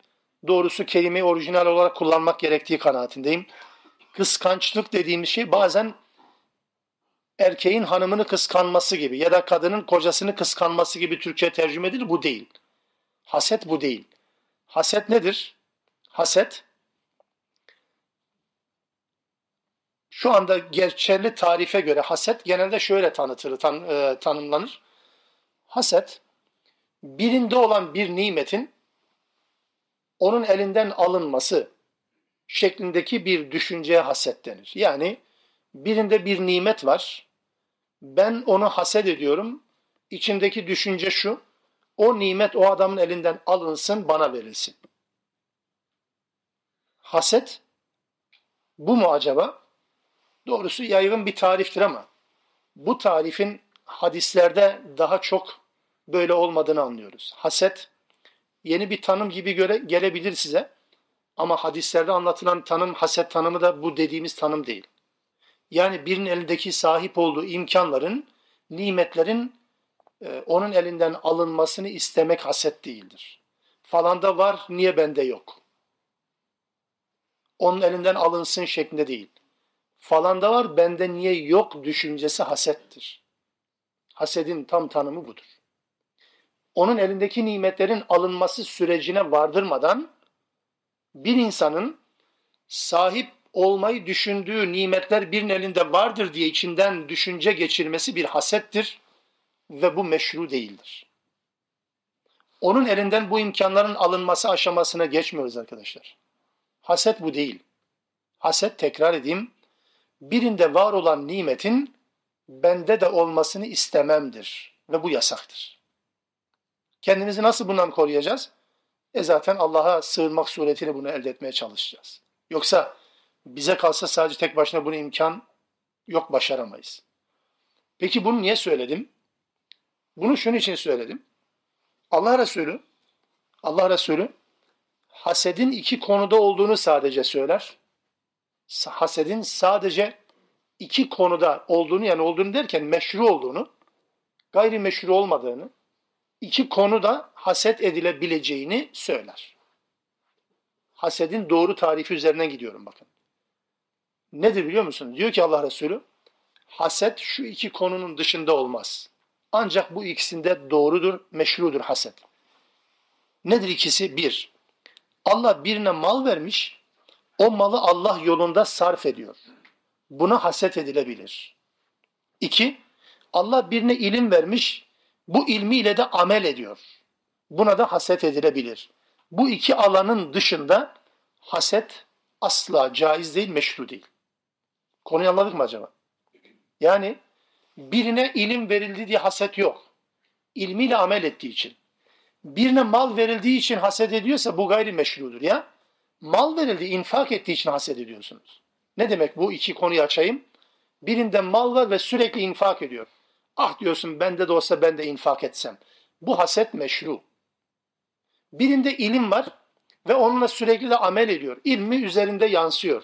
doğrusu kelimeyi orijinal olarak kullanmak gerektiği kanaatindeyim. Kıskançlık dediğimiz şey bazen erkeğin hanımını kıskanması gibi ya da kadının kocasını kıskanması gibi Türkçe tercüme edilir. Bu değil. Haset bu değil. Haset nedir? Haset şu anda geçerli tarife göre haset genelde şöyle tanıtır, tan, e, tanımlanır. Haset birinde olan bir nimetin onun elinden alınması şeklindeki bir düşünceye haset denir. Yani birinde bir nimet var. Ben onu haset ediyorum. İçimdeki düşünce şu. O nimet o adamın elinden alınsın, bana verilsin. Haset bu mu acaba? Doğrusu yaygın bir tariftir ama bu tarifin hadislerde daha çok böyle olmadığını anlıyoruz. Haset yeni bir tanım gibi göre gelebilir size. Ama hadislerde anlatılan tanım, haset tanımı da bu dediğimiz tanım değil. Yani birinin elindeki sahip olduğu imkanların, nimetlerin e, onun elinden alınmasını istemek haset değildir. Falanda var, niye bende yok? Onun elinden alınsın şeklinde değil. Falanda var, bende niye yok düşüncesi hasettir. Hasedin tam tanımı budur. Onun elindeki nimetlerin alınması sürecine vardırmadan bir insanın sahip olmayı düşündüğü nimetler birinin elinde vardır diye içinden düşünce geçirmesi bir hasettir ve bu meşru değildir. Onun elinden bu imkanların alınması aşamasına geçmiyoruz arkadaşlar. Haset bu değil. Haset tekrar edeyim, birinde var olan nimetin bende de olmasını istememdir ve bu yasaktır. Kendimizi nasıl bundan koruyacağız? E zaten Allah'a sığınmak suretiyle bunu elde etmeye çalışacağız. Yoksa bize kalsa sadece tek başına bunu imkan yok başaramayız. Peki bunu niye söyledim? Bunu şunun için söyledim. Allah Resulü Allah Resulü hasedin iki konuda olduğunu sadece söyler. Hasedin sadece iki konuda olduğunu yani olduğunu derken meşru olduğunu, gayrimeşru olmadığını, iki konuda haset edilebileceğini söyler. Hasedin doğru tarifi üzerinden gidiyorum bakın. Nedir biliyor musun? Diyor ki Allah Resulü, haset şu iki konunun dışında olmaz. Ancak bu ikisinde doğrudur, meşrudur haset. Nedir ikisi? Bir, Allah birine mal vermiş, o malı Allah yolunda sarf ediyor. Buna haset edilebilir. İki, Allah birine ilim vermiş, bu ilmiyle de amel ediyor. Buna da haset edilebilir. Bu iki alanın dışında haset asla caiz değil, meşru değil. Konuyu anladık mı acaba? Yani birine ilim verildi diye haset yok. İlmiyle amel ettiği için. Birine mal verildiği için haset ediyorsa bu gayri meşrudur ya. Mal verildi, infak ettiği için haset ediyorsunuz. Ne demek bu iki konuyu açayım? Birinde mal var ve sürekli infak ediyor. Ah diyorsun bende de olsa ben de infak etsem. Bu haset meşru. Birinde ilim var ve onunla sürekli de amel ediyor. İlmi üzerinde yansıyor.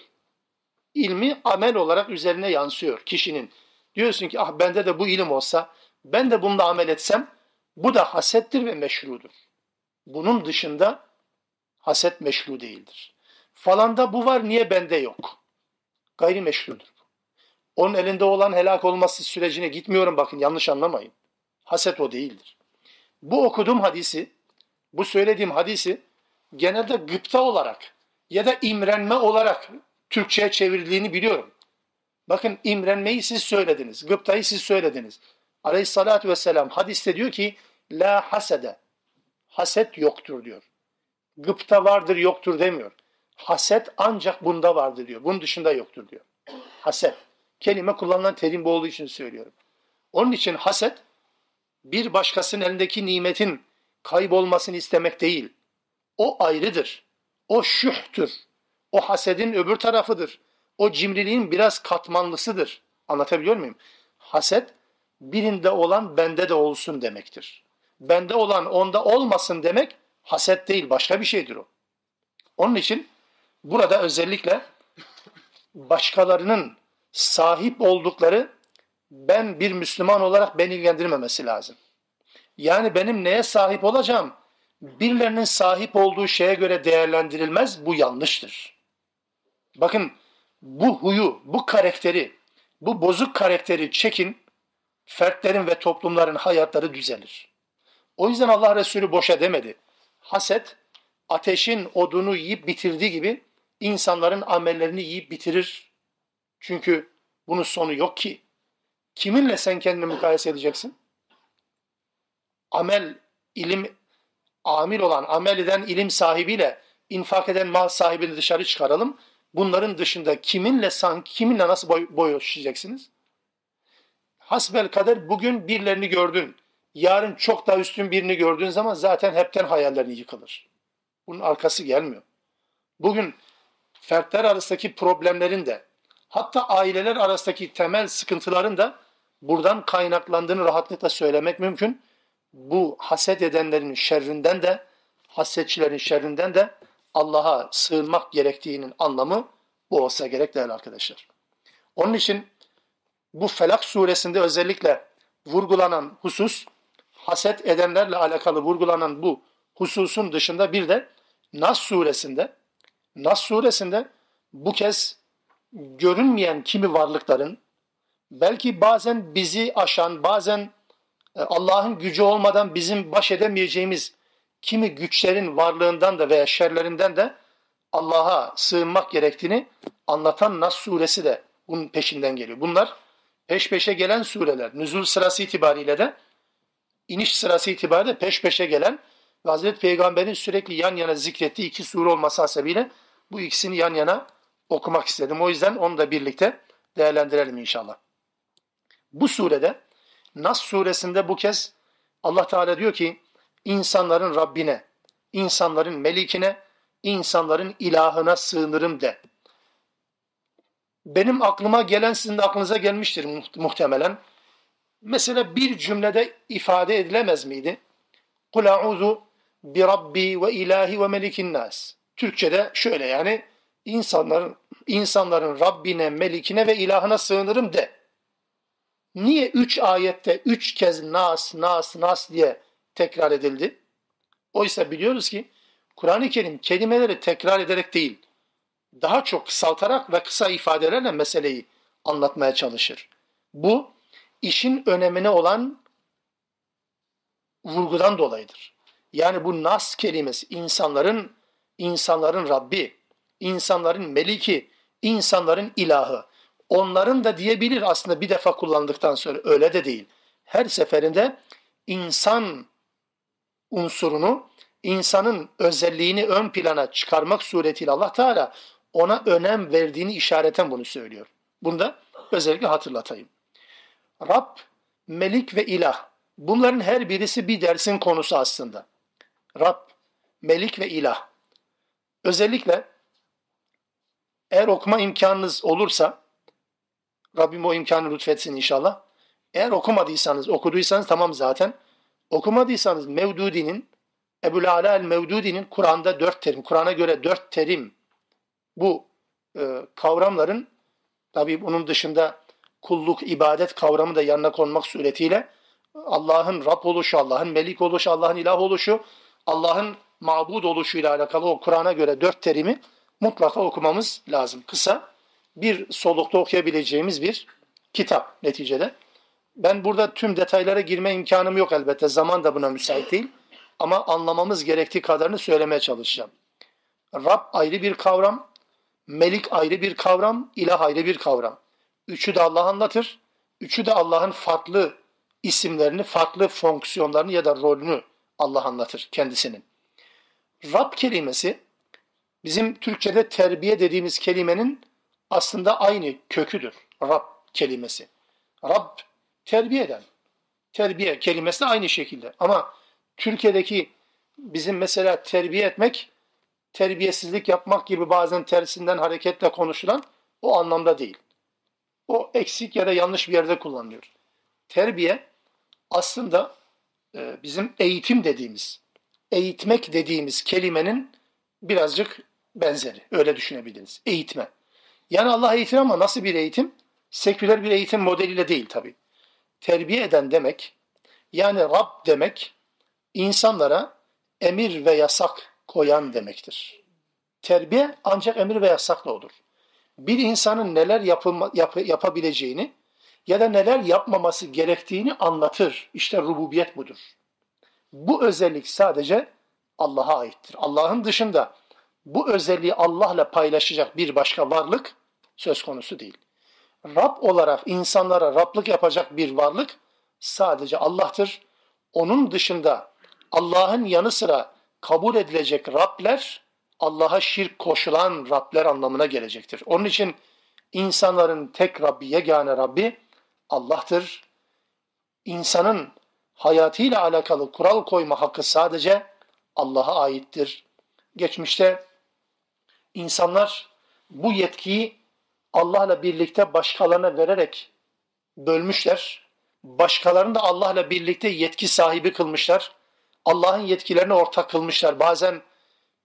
İlmi amel olarak üzerine yansıyor kişinin. Diyorsun ki ah bende de bu ilim olsa ben de bunda amel etsem bu da hasettir ve meşrudur. Bunun dışında haset meşru değildir. Falanda bu var niye bende yok? Gayri meşrudur. Onun elinde olan helak olması sürecine gitmiyorum bakın yanlış anlamayın. Haset o değildir. Bu okuduğum hadisi, bu söylediğim hadisi genelde gıpta olarak ya da imrenme olarak Türkçe'ye çevrildiğini biliyorum. Bakın imrenmeyi siz söylediniz, gıptayı siz söylediniz. Aleyhissalatü vesselam hadiste diyor ki la hasede, haset yoktur diyor. Gıpta vardır yoktur demiyor. Haset ancak bunda vardır diyor. Bunun dışında yoktur diyor. Haset. Kelime kullanılan terim bu olduğu için söylüyorum. Onun için haset bir başkasının elindeki nimetin kaybolmasını istemek değil. O ayrıdır. O şühtür. O hasedin öbür tarafıdır. O cimriliğin biraz katmanlısıdır. Anlatabiliyor muyum? Haset birinde olan bende de olsun demektir. Bende olan onda olmasın demek haset değil başka bir şeydir o. Onun için burada özellikle başkalarının sahip oldukları ben bir Müslüman olarak beni ilgilendirmemesi lazım. Yani benim neye sahip olacağım? Birilerinin sahip olduğu şeye göre değerlendirilmez. Bu yanlıştır. Bakın bu huyu, bu karakteri, bu bozuk karakteri çekin, fertlerin ve toplumların hayatları düzelir. O yüzden Allah Resulü boşa demedi. Haset, ateşin odunu yiyip bitirdiği gibi insanların amellerini yiyip bitirir. Çünkü bunun sonu yok ki. Kiminle sen kendini mukayese edeceksin? Amel, ilim, amil olan, amel eden ilim sahibiyle infak eden mal sahibini dışarı çıkaralım. Bunların dışında kiminle kiminle nasıl boy, boyuşacaksınız? Hasbel kader bugün birilerini gördün. Yarın çok daha üstün birini gördüğün zaman zaten hepten hayallerin yıkılır. Bunun arkası gelmiyor. Bugün fertler arasındaki problemlerin de hatta aileler arasındaki temel sıkıntıların da buradan kaynaklandığını rahatlıkla söylemek mümkün. bu haset edenlerin şerrinden de hasetçilerin şerrinden de Allah'a sığınmak gerektiğinin anlamı bu olsa gerek değerli arkadaşlar. Onun için bu Felak suresinde özellikle vurgulanan husus, haset edenlerle alakalı vurgulanan bu hususun dışında bir de Nas suresinde, Nas suresinde bu kez görünmeyen kimi varlıkların, belki bazen bizi aşan, bazen e, Allah'ın gücü olmadan bizim baş edemeyeceğimiz kimi güçlerin varlığından da veya şerlerinden de Allah'a sığınmak gerektiğini anlatan Nas suresi de bunun peşinden geliyor. Bunlar peş peşe gelen sureler. Nüzul sırası itibariyle de iniş sırası itibariyle peş peşe gelen ve Hazreti Peygamber'in sürekli yan yana zikrettiği iki sure olması hasebiyle bu ikisini yan yana okumak istedim. O yüzden onu da birlikte değerlendirelim inşallah. Bu surede Nas suresinde bu kez Allah Teala diyor ki insanların Rabbine, insanların melikine, insanların ilahına sığınırım de. Benim aklıma gelen sizin de aklınıza gelmiştir muhtemelen. Mesela bir cümlede ifade edilemez miydi? Kul a'udhu bi rabbi ve ilahi ve melikin nas. Türkçede şöyle yani insanların insanların Rabbine, melikine ve ilahına sığınırım de. Niye üç ayette üç kez nas, nas, nas diye tekrar edildi? Oysa biliyoruz ki Kur'an-ı Kerim kelimeleri tekrar ederek değil, daha çok kısaltarak ve kısa ifadelerle meseleyi anlatmaya çalışır. Bu işin önemine olan vurgudan dolayıdır. Yani bu nas kelimesi insanların insanların Rabbi, insanların meliki, insanların ilahı. Onların da diyebilir aslında bir defa kullandıktan sonra öyle de değil. Her seferinde insan unsurunu, insanın özelliğini ön plana çıkarmak suretiyle Allah Teala ona önem verdiğini işareten bunu söylüyor. Bunu da özellikle hatırlatayım. Rab, Melik ve İlah. Bunların her birisi bir dersin konusu aslında. Rab, Melik ve İlah. Özellikle eğer okuma imkanınız olursa, Rabbim o imkanı lütfetsin inşallah. Eğer okumadıysanız, okuduysanız tamam zaten. Okumadıysanız Mevdudi'nin, Ebu Ala el-Mevdudi'nin Kur'an'da dört terim, Kur'an'a göre dört terim bu e, kavramların tabi bunun dışında kulluk, ibadet kavramı da yanına konmak suretiyle Allah'ın Rab oluşu, Allah'ın melik oluşu, Allah'ın ilah oluşu, Allah'ın mabud oluşuyla alakalı o Kur'an'a göre dört terimi mutlaka okumamız lazım. Kısa, bir solukta okuyabileceğimiz bir kitap neticede. Ben burada tüm detaylara girme imkanım yok elbette. Zaman da buna müsait değil. Ama anlamamız gerektiği kadarını söylemeye çalışacağım. Rab ayrı bir kavram, Melik ayrı bir kavram, ilah ayrı bir kavram. Üçü de Allah anlatır. Üçü de Allah'ın farklı isimlerini, farklı fonksiyonlarını ya da rolünü Allah anlatır kendisinin. Rab kelimesi bizim Türkçe'de terbiye dediğimiz kelimenin aslında aynı köküdür. Rab kelimesi. Rab terbiye eden. Terbiye kelimesi aynı şekilde. Ama Türkiye'deki bizim mesela terbiye etmek terbiyesizlik yapmak gibi bazen tersinden hareketle konuşulan o anlamda değil. O eksik ya da yanlış bir yerde kullanılıyor. Terbiye aslında e, bizim eğitim dediğimiz, eğitmek dediğimiz kelimenin birazcık benzeri. Öyle düşünebiliriz. Eğitme. Yani Allah eğitir ama nasıl bir eğitim? Seküler bir eğitim modeliyle değil tabi. Terbiye eden demek, yani Rab demek, insanlara emir ve yasak koyan demektir. Terbiye ancak emir ve yasakla olur. Bir insanın neler yapılma, yap, yapabileceğini ya da neler yapmaması gerektiğini anlatır. İşte rububiyet budur. Bu özellik sadece Allah'a aittir. Allah'ın dışında bu özelliği Allah'la paylaşacak bir başka varlık söz konusu değil. Rab olarak insanlara Rablık yapacak bir varlık sadece Allah'tır. Onun dışında Allah'ın yanı sıra kabul edilecek Rabler Allah'a şirk koşulan Rabler anlamına gelecektir. Onun için insanların tek Rabbi, yegane Rabbi Allah'tır. İnsanın hayatıyla alakalı kural koyma hakkı sadece Allah'a aittir. Geçmişte insanlar bu yetkiyi Allah'la birlikte başkalarına vererek bölmüşler. Başkalarını da Allah'la birlikte yetki sahibi kılmışlar. Allah'ın yetkilerini ortak kılmışlar. Bazen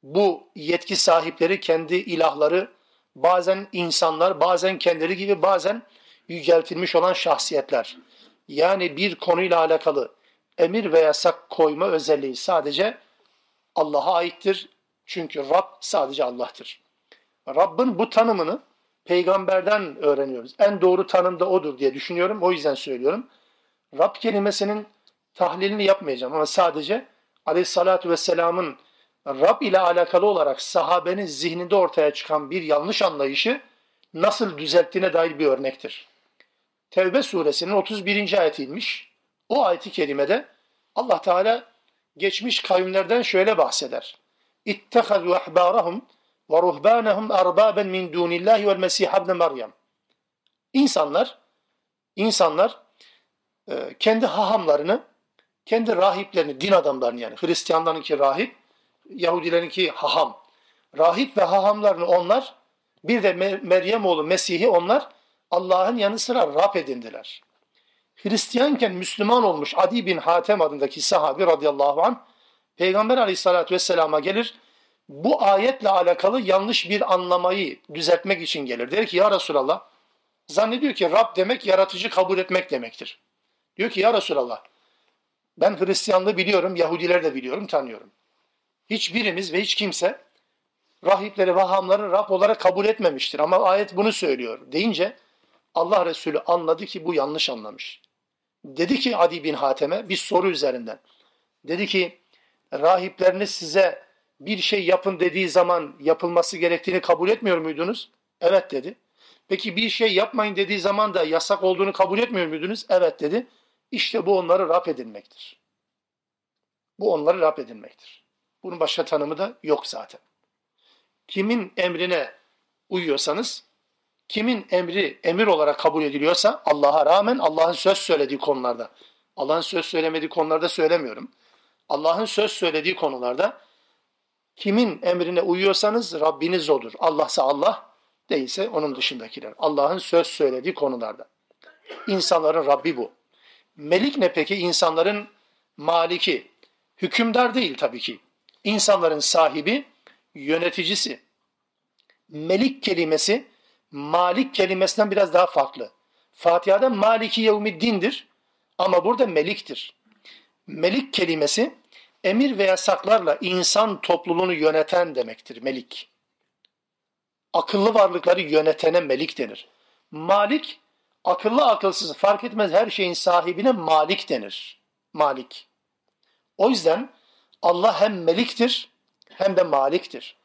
bu yetki sahipleri kendi ilahları, bazen insanlar, bazen kendileri gibi bazen yüceltilmiş olan şahsiyetler. Yani bir konuyla alakalı emir ve yasak koyma özelliği sadece Allah'a aittir. Çünkü Rab sadece Allah'tır. Rabbin bu tanımını peygamberden öğreniyoruz. En doğru tanım da odur diye düşünüyorum. O yüzden söylüyorum. Rab kelimesinin tahlilini yapmayacağım ama sadece Aleyhissalatü Vesselam'ın Rab ile alakalı olarak sahabenin zihninde ortaya çıkan bir yanlış anlayışı nasıl düzelttiğine dair bir örnektir. Tevbe suresinin 31. ayetiymiş. O ayeti kerimede Allah Teala geçmiş kavimlerden şöyle bahseder. İttehazû ahbârahum ve ruhbânehum erbâben min dûnillâhi vel mesîh ibn. İnsanlar, insanlar e, kendi hahamlarını, kendi rahiplerini, din adamlarını yani Hristiyanlarınki rahip, Yahudilerinki haham. Rahip ve hahamlarını onlar, bir de Meryem oğlu Mesih'i onlar Allah'ın yanı sıra Rab edindiler. Hristiyanken Müslüman olmuş Adi bin Hatem adındaki sahabi radıyallahu anh Peygamber aleyhissalatü vesselama gelir. Bu ayetle alakalı yanlış bir anlamayı düzeltmek için gelir. Der ki ya Resulallah zannediyor ki Rab demek yaratıcı kabul etmek demektir. Diyor ki ya Resulallah ben Hristiyanlığı biliyorum, Yahudileri de biliyorum, tanıyorum. Hiçbirimiz ve hiç kimse rahipleri, vahamları Rab olarak kabul etmemiştir. Ama ayet bunu söylüyor deyince Allah Resulü anladı ki bu yanlış anlamış. Dedi ki Adi bin Hatem'e bir soru üzerinden. Dedi ki rahipleriniz size bir şey yapın dediği zaman yapılması gerektiğini kabul etmiyor muydunuz? Evet dedi. Peki bir şey yapmayın dediği zaman da yasak olduğunu kabul etmiyor muydunuz? Evet dedi. İşte bu onları rap edilmektir. Bu onları rap edilmektir. Bunun başka tanımı da yok zaten. Kimin emrine uyuyorsanız kimin emri emir olarak kabul ediliyorsa Allah'a rağmen Allah'ın söz söylediği konularda, Allah'ın söz söylemediği konularda söylemiyorum. Allah'ın söz söylediği konularda kimin emrine uyuyorsanız Rabbiniz odur. Allah'sa Allah, değilse onun dışındakiler. Allah'ın söz söylediği konularda. İnsanların Rabbi bu. Melik ne peki? İnsanların maliki. Hükümdar değil tabii ki. İnsanların sahibi, yöneticisi. Melik kelimesi Malik kelimesinden biraz daha farklı. Fatiha'da Maliki Yevmiddin'dir ama burada Melik'tir. Melik kelimesi emir ve yasaklarla insan topluluğunu yöneten demektir Melik. Akıllı varlıkları yönetene Melik denir. Malik, akıllı akılsız fark etmez her şeyin sahibine Malik denir. Malik. O yüzden Allah hem Melik'tir hem de Malik'tir.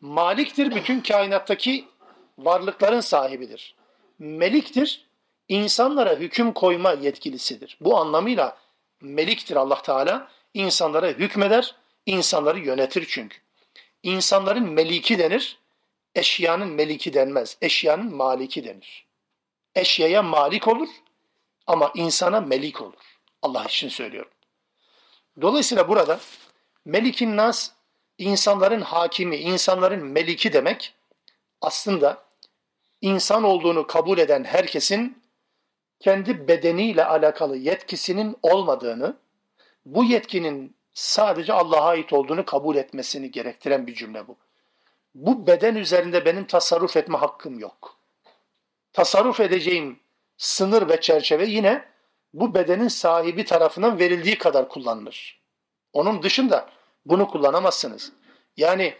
Malik'tir bütün kainattaki varlıkların sahibidir. Meliktir, insanlara hüküm koyma yetkilisidir. Bu anlamıyla meliktir Allah Teala. İnsanlara hükmeder, insanları yönetir çünkü. İnsanların meliki denir, eşyanın meliki denmez. Eşyanın maliki denir. Eşyaya malik olur ama insana melik olur. Allah için söylüyorum. Dolayısıyla burada melikin nas insanların hakimi, insanların meliki demek aslında insan olduğunu kabul eden herkesin kendi bedeniyle alakalı yetkisinin olmadığını, bu yetkinin sadece Allah'a ait olduğunu kabul etmesini gerektiren bir cümle bu. Bu beden üzerinde benim tasarruf etme hakkım yok. Tasarruf edeceğim sınır ve çerçeve yine bu bedenin sahibi tarafından verildiği kadar kullanılır. Onun dışında bunu kullanamazsınız. Yani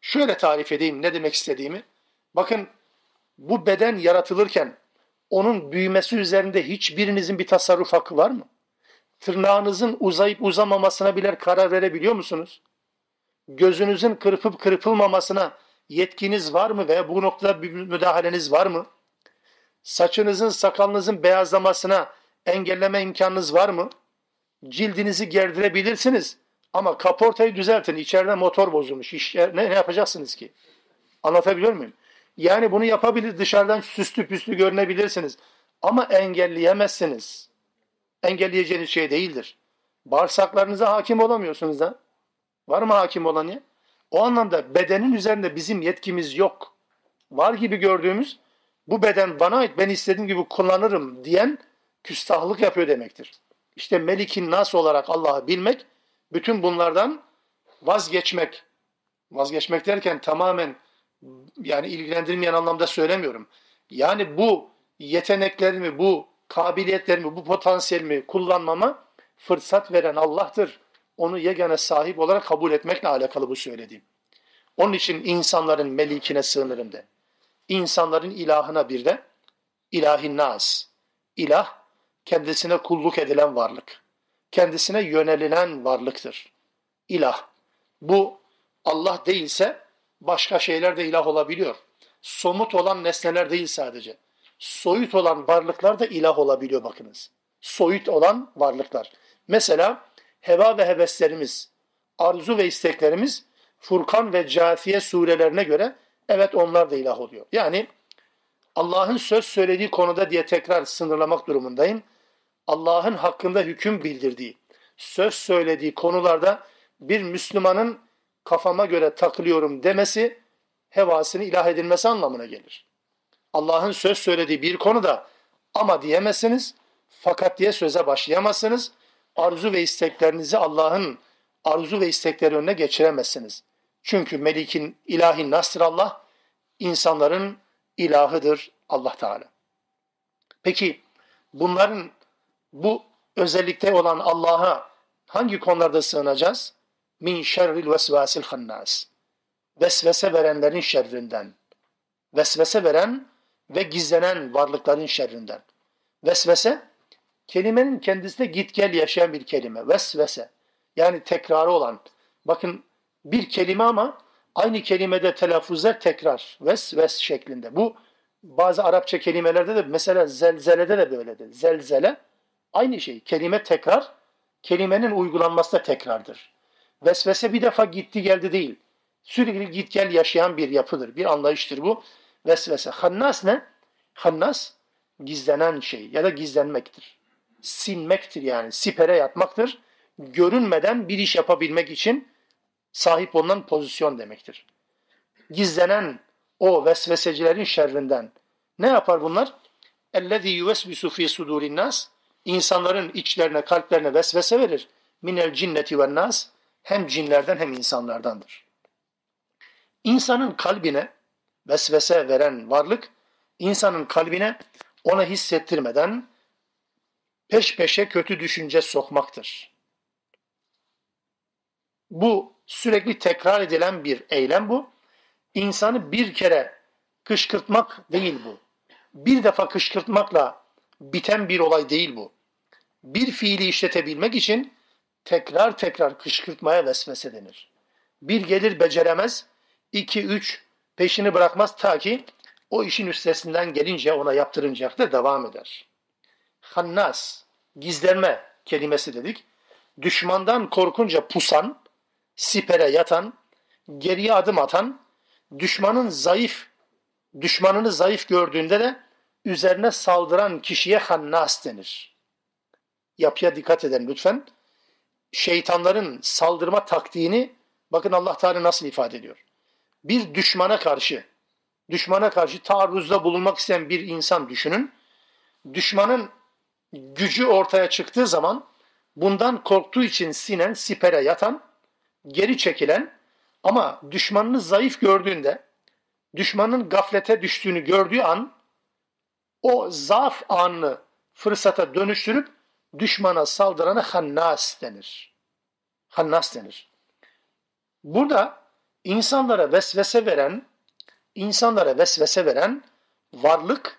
şöyle tarif edeyim ne demek istediğimi. Bakın bu beden yaratılırken onun büyümesi üzerinde hiçbirinizin bir tasarruf hakkı var mı? Tırnağınızın uzayıp uzamamasına bile karar verebiliyor musunuz? Gözünüzün kırpıp kırpılmamasına yetkiniz var mı veya bu noktada bir müdahaleniz var mı? Saçınızın, sakalınızın beyazlamasına engelleme imkanınız var mı? Cildinizi gerdirebilirsiniz ama kaportayı düzeltin. İçeride motor bozulmuş. İş, ne, ne yapacaksınız ki? Anlatabiliyor muyum? Yani bunu yapabilir, dışarıdan süslü püslü görünebilirsiniz. Ama engelleyemezsiniz. Engelleyeceğiniz şey değildir. Bağırsaklarınıza hakim olamıyorsunuz da. Var mı hakim olan ya? O anlamda bedenin üzerinde bizim yetkimiz yok. Var gibi gördüğümüz bu beden bana ait ben istediğim gibi kullanırım diyen küstahlık yapıyor demektir. İşte Melikin Nas olarak Allah'ı bilmek, bütün bunlardan vazgeçmek. Vazgeçmek derken tamamen yani ilgilendirmeyen anlamda söylemiyorum. Yani bu yeteneklerimi, bu kabiliyetlerimi, bu potansiyelimi kullanmama fırsat veren Allah'tır. Onu yegane sahip olarak kabul etmekle alakalı bu söylediğim. Onun için insanların melikine sığınırım de. İnsanların ilahına bir de ilahin nas. İlah kendisine kulluk edilen varlık. Kendisine yönelilen varlıktır. İlah. Bu Allah değilse başka şeyler de ilah olabiliyor. Somut olan nesneler değil sadece. Soyut olan varlıklar da ilah olabiliyor bakınız. Soyut olan varlıklar. Mesela heva ve heveslerimiz, arzu ve isteklerimiz Furkan ve Câfiye surelerine göre evet onlar da ilah oluyor. Yani Allah'ın söz söylediği konuda diye tekrar sınırlamak durumundayım. Allah'ın hakkında hüküm bildirdiği, söz söylediği konularda bir Müslümanın kafama göre takılıyorum demesi hevasını ilah edilmesi anlamına gelir. Allah'ın söz söylediği bir konuda ama diyemezsiniz, fakat diye söze başlayamazsınız. Arzu ve isteklerinizi Allah'ın arzu ve istekleri önüne geçiremezsiniz. Çünkü Melik'in ilahi nasır Allah, insanların ilahıdır Allah Teala. Peki bunların bu özellikte olan Allah'a hangi konularda sığınacağız? Min şerril vesvasil hannas. Vesvese verenlerin şerrinden. Vesvese veren ve gizlenen varlıkların şerrinden. Vesvese, kelimenin kendisinde git gel yaşayan bir kelime. Vesvese. Yani tekrarı olan. Bakın bir kelime ama aynı kelimede telaffuzlar tekrar. Ves ves şeklinde. Bu bazı Arapça kelimelerde de mesela zelzelede de böyledir. Zelzele aynı şey. Kelime tekrar, kelimenin uygulanması da tekrardır. Vesvese bir defa gitti geldi değil. Sürekli git gel yaşayan bir yapıdır. Bir anlayıştır bu. Vesvese. Hannas ne? Hannas gizlenen şey ya da gizlenmektir. Sinmektir yani. Sipere yatmaktır. Görünmeden bir iş yapabilmek için sahip olunan pozisyon demektir. Gizlenen o vesvesecilerin şerrinden ne yapar bunlar? اَلَّذ۪ي يُوَسْوِسُ ف۪ي سُدُورِ النَّاسِ İnsanların içlerine, kalplerine vesvese verir. Minel cinneti ve nas hem cinlerden hem insanlardandır. İnsanın kalbine vesvese veren varlık, insanın kalbine ona hissettirmeden peş peşe kötü düşünce sokmaktır. Bu sürekli tekrar edilen bir eylem bu. İnsanı bir kere kışkırtmak değil bu. Bir defa kışkırtmakla biten bir olay değil bu. Bir fiili işletebilmek için tekrar tekrar kışkırtmaya vesvese denir. Bir gelir beceremez, iki üç peşini bırakmaz ta ki o işin üstesinden gelince ona yaptırınacak da devam eder. Hannas, gizlenme kelimesi dedik. Düşmandan korkunca pusan, sipere yatan, geriye adım atan, düşmanın zayıf, düşmanını zayıf gördüğünde de üzerine saldıran kişiye hannas denir. Yapıya dikkat edin lütfen. Şeytanların saldırma taktiğini bakın Allah Teala nasıl ifade ediyor. Bir düşmana karşı, düşmana karşı taarruzda bulunmak isteyen bir insan düşünün. Düşmanın gücü ortaya çıktığı zaman bundan korktuğu için sinen, sipere yatan, geri çekilen ama düşmanını zayıf gördüğünde, düşmanın gaflete düştüğünü gördüğü an o zaaf anını fırsata dönüştürüp düşmana saldırana hannas denir. Hannas denir. Burada insanlara vesvese veren, insanlara vesvese veren varlık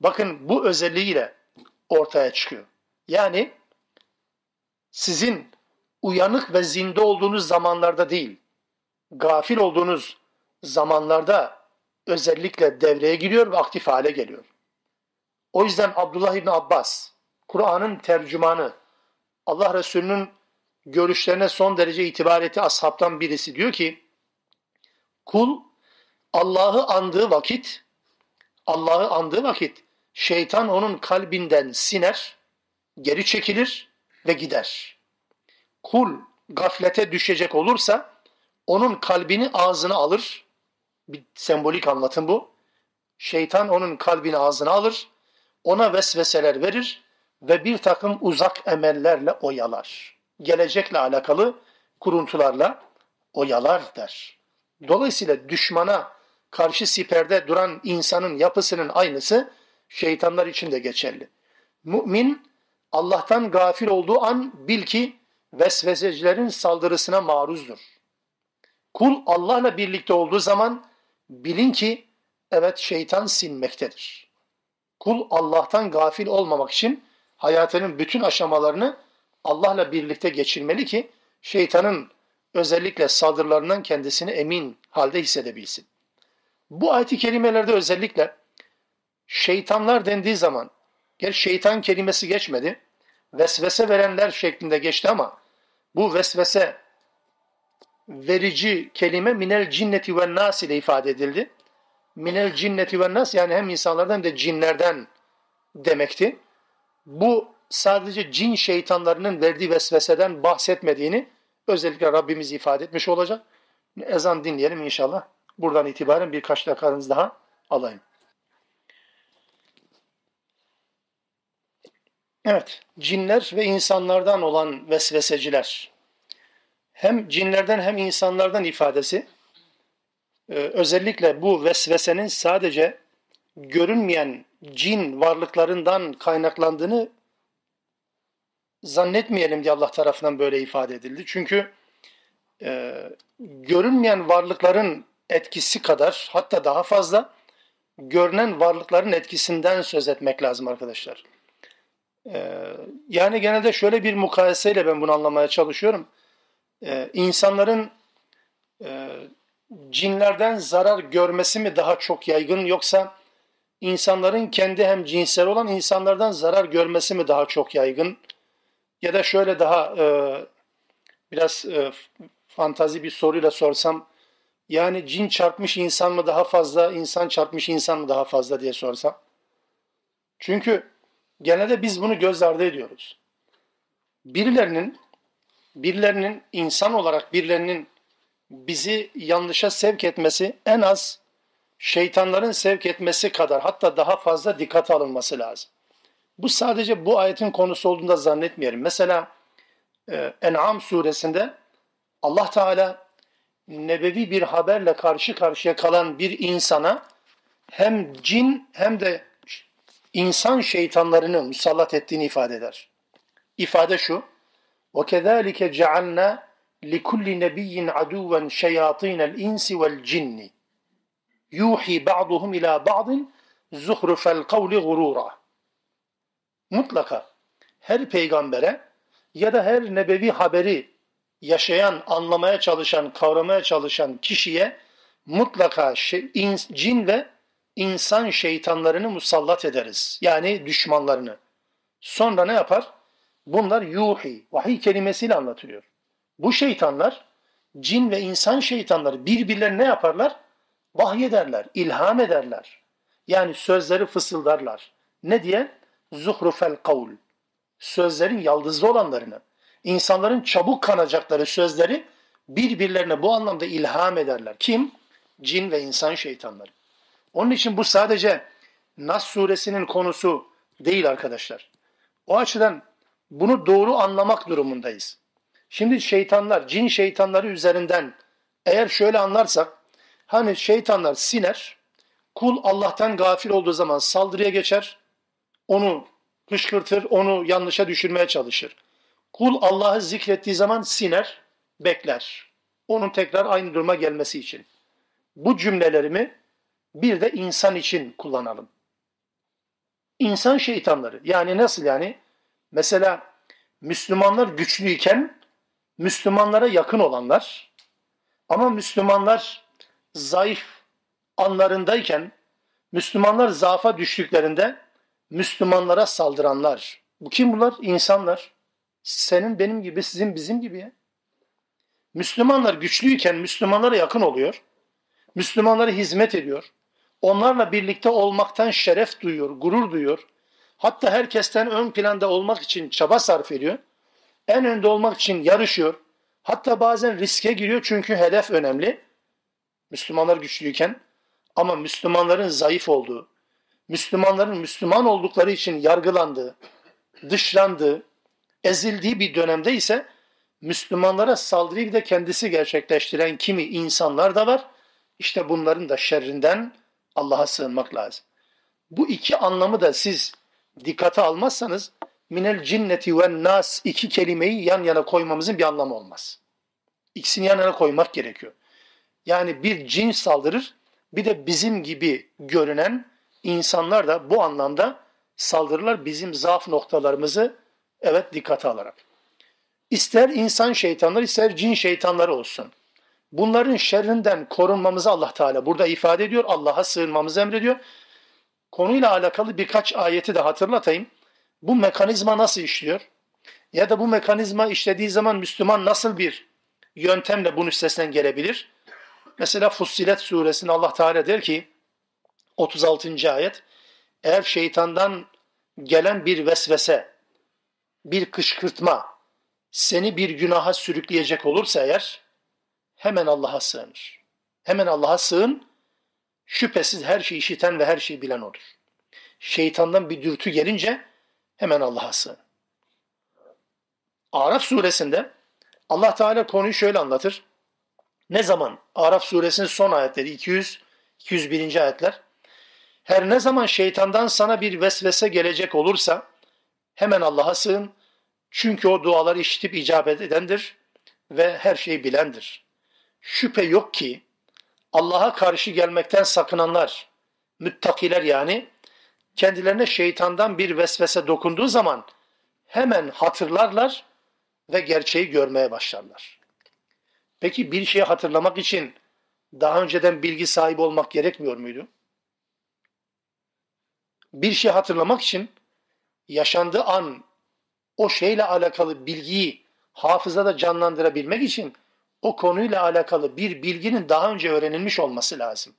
bakın bu özelliğiyle ortaya çıkıyor. Yani sizin uyanık ve zinde olduğunuz zamanlarda değil, gafil olduğunuz zamanlarda özellikle devreye giriyor ve aktif hale geliyor. O yüzden Abdullah İbni Abbas, Kur'an'ın tercümanı, Allah Resulü'nün görüşlerine son derece itibar etti ashabtan birisi diyor ki, kul Allah'ı andığı vakit, Allah'ı andığı vakit şeytan onun kalbinden siner, geri çekilir ve gider. Kul gaflete düşecek olursa onun kalbini ağzına alır. Bir sembolik anlatım bu. Şeytan onun kalbini ağzına alır ona vesveseler verir ve bir takım uzak emellerle oyalar. Gelecekle alakalı kuruntularla oyalar der. Dolayısıyla düşmana karşı siperde duran insanın yapısının aynısı şeytanlar için de geçerli. Mümin Allah'tan gafil olduğu an bil ki vesvesecilerin saldırısına maruzdur. Kul Allah'la birlikte olduğu zaman bilin ki evet şeytan sinmektedir. Kul Allah'tan gafil olmamak için hayatının bütün aşamalarını Allah'la birlikte geçirmeli ki şeytanın özellikle saldırılarından kendisini emin halde hissedebilsin. Bu ayet-i kerimelerde özellikle şeytanlar dendiği zaman, gel şeytan kelimesi geçmedi, vesvese verenler şeklinde geçti ama bu vesvese verici kelime minel cinneti ve nas ile ifade edildi. Minel cinneti ve nas yani hem insanlardan hem de cinlerden demekti. Bu sadece cin şeytanlarının verdiği vesveseden bahsetmediğini özellikle Rabbimiz ifade etmiş olacak. Ezan dinleyelim inşallah. Buradan itibaren birkaç dakikanız daha alayım. Evet, cinler ve insanlardan olan vesveseciler. Hem cinlerden hem insanlardan ifadesi. Ee, özellikle bu vesvesenin sadece görünmeyen cin varlıklarından kaynaklandığını zannetmeyelim diye Allah tarafından böyle ifade edildi. Çünkü e, görünmeyen varlıkların etkisi kadar hatta daha fazla görünen varlıkların etkisinden söz etmek lazım arkadaşlar. Ee, yani genelde şöyle bir mukayeseyle ben bunu anlamaya çalışıyorum. Ee, insanların e, cinlerden zarar görmesi mi daha çok yaygın yoksa insanların kendi hem cinsel olan insanlardan zarar görmesi mi daha çok yaygın? Ya da şöyle daha e, biraz e, fantazi bir soruyla sorsam yani cin çarpmış insan mı daha fazla, insan çarpmış insan mı daha fazla diye sorsam. Çünkü genelde biz bunu göz ardı ediyoruz. Birilerinin, birilerinin insan olarak birilerinin bizi yanlışa sevk etmesi en az şeytanların sevk etmesi kadar hatta daha fazla dikkat alınması lazım. Bu sadece bu ayetin konusu olduğunda zannetmeyelim. Mesela e, En'am suresinde Allah Teala nebevi bir haberle karşı karşıya kalan bir insana hem cin hem de insan şeytanlarını musallat ettiğini ifade eder. İfade şu. وَكَذَٰلِكَ جَعَلْنَا لِكُلِّ نَبِيٍّ عَدُوًا شَيَاطِينَ الْاِنْسِ وَالْجِنِّ يُوحِي بَعْضُهُمْ اِلَى بَعْضٍ زُخْرُفَ الْقَوْلِ غُرُورًا Mutlaka her peygambere ya da her nebevi haberi yaşayan, anlamaya çalışan, kavramaya çalışan kişiye mutlaka şey, in, cin ve insan şeytanlarını musallat ederiz. Yani düşmanlarını. Sonra ne yapar? Bunlar yuhi, vahiy kelimesiyle anlatılıyor. Bu şeytanlar, cin ve insan şeytanları birbirlerine ne yaparlar? Vahyederler, ilham ederler. Yani sözleri fısıldarlar. Ne diye? Zuhrufel kavl. Sözlerin yaldızlı olanlarını insanların çabuk kanacakları sözleri birbirlerine bu anlamda ilham ederler. Kim? Cin ve insan şeytanları. Onun için bu sadece Nas suresinin konusu değil arkadaşlar. O açıdan bunu doğru anlamak durumundayız. Şimdi şeytanlar, cin şeytanları üzerinden eğer şöyle anlarsak, hani şeytanlar siner, kul Allah'tan gafil olduğu zaman saldırıya geçer, onu kışkırtır, onu yanlışa düşürmeye çalışır. Kul Allah'ı zikrettiği zaman siner, bekler. Onun tekrar aynı duruma gelmesi için. Bu cümlelerimi bir de insan için kullanalım. İnsan şeytanları. Yani nasıl yani? Mesela Müslümanlar güçlüyken Müslümanlara yakın olanlar ama Müslümanlar zayıf anlarındayken Müslümanlar zaafa düştüklerinde Müslümanlara saldıranlar. Bu kim bunlar? İnsanlar. Senin benim gibi, sizin bizim gibi ya. Müslümanlar güçlüyken Müslümanlara yakın oluyor. Müslümanlara hizmet ediyor. Onlarla birlikte olmaktan şeref duyuyor, gurur duyuyor. Hatta herkesten ön planda olmak için çaba sarf ediyor. En önde olmak için yarışıyor. Hatta bazen riske giriyor çünkü hedef önemli. Müslümanlar güçlüyken ama Müslümanların zayıf olduğu, Müslümanların Müslüman oldukları için yargılandığı, dışlandığı, ezildiği bir dönemde ise Müslümanlara saldırıyı da kendisi gerçekleştiren kimi insanlar da var. İşte bunların da şerrinden Allah'a sığınmak lazım. Bu iki anlamı da siz dikkate almazsanız minel cinneti ve nas iki kelimeyi yan yana koymamızın bir anlamı olmaz. İkisini yan yana koymak gerekiyor. Yani bir cin saldırır, bir de bizim gibi görünen insanlar da bu anlamda saldırırlar bizim zaaf noktalarımızı evet dikkate alarak. İster insan şeytanlar ister cin şeytanları olsun. Bunların şerrinden korunmamızı Allah Teala burada ifade ediyor. Allah'a sığınmamızı emrediyor. Konuyla alakalı birkaç ayeti de hatırlatayım. Bu mekanizma nasıl işliyor? Ya da bu mekanizma işlediği zaman Müslüman nasıl bir yöntemle bunun üstesinden gelebilir? Mesela Fussilet suresinde Allah Teala der ki 36. ayet eğer şeytandan gelen bir vesvese, bir kışkırtma seni bir günaha sürükleyecek olursa eğer hemen Allah'a sığınır. Hemen Allah'a sığın. Şüphesiz her şeyi işiten ve her şeyi bilen odur. Şeytandan bir dürtü gelince hemen Allah'a sığın. Araf suresinde Allah Teala konuyu şöyle anlatır. Ne zaman? Araf suresinin son ayetleri 200 201. ayetler. Her ne zaman şeytandan sana bir vesvese gelecek olursa hemen Allah'a sığın. Çünkü o duaları işitip icabet edendir ve her şeyi bilendir. Şüphe yok ki Allah'a karşı gelmekten sakınanlar, müttakiler yani, kendilerine şeytandan bir vesvese dokunduğu zaman hemen hatırlarlar ve gerçeği görmeye başlarlar. Peki bir şeyi hatırlamak için daha önceden bilgi sahibi olmak gerekmiyor muydu? Bir şey hatırlamak için yaşandığı an o şeyle alakalı bilgiyi hafızada canlandırabilmek için o konuyla alakalı bir bilginin daha önce öğrenilmiş olması lazım.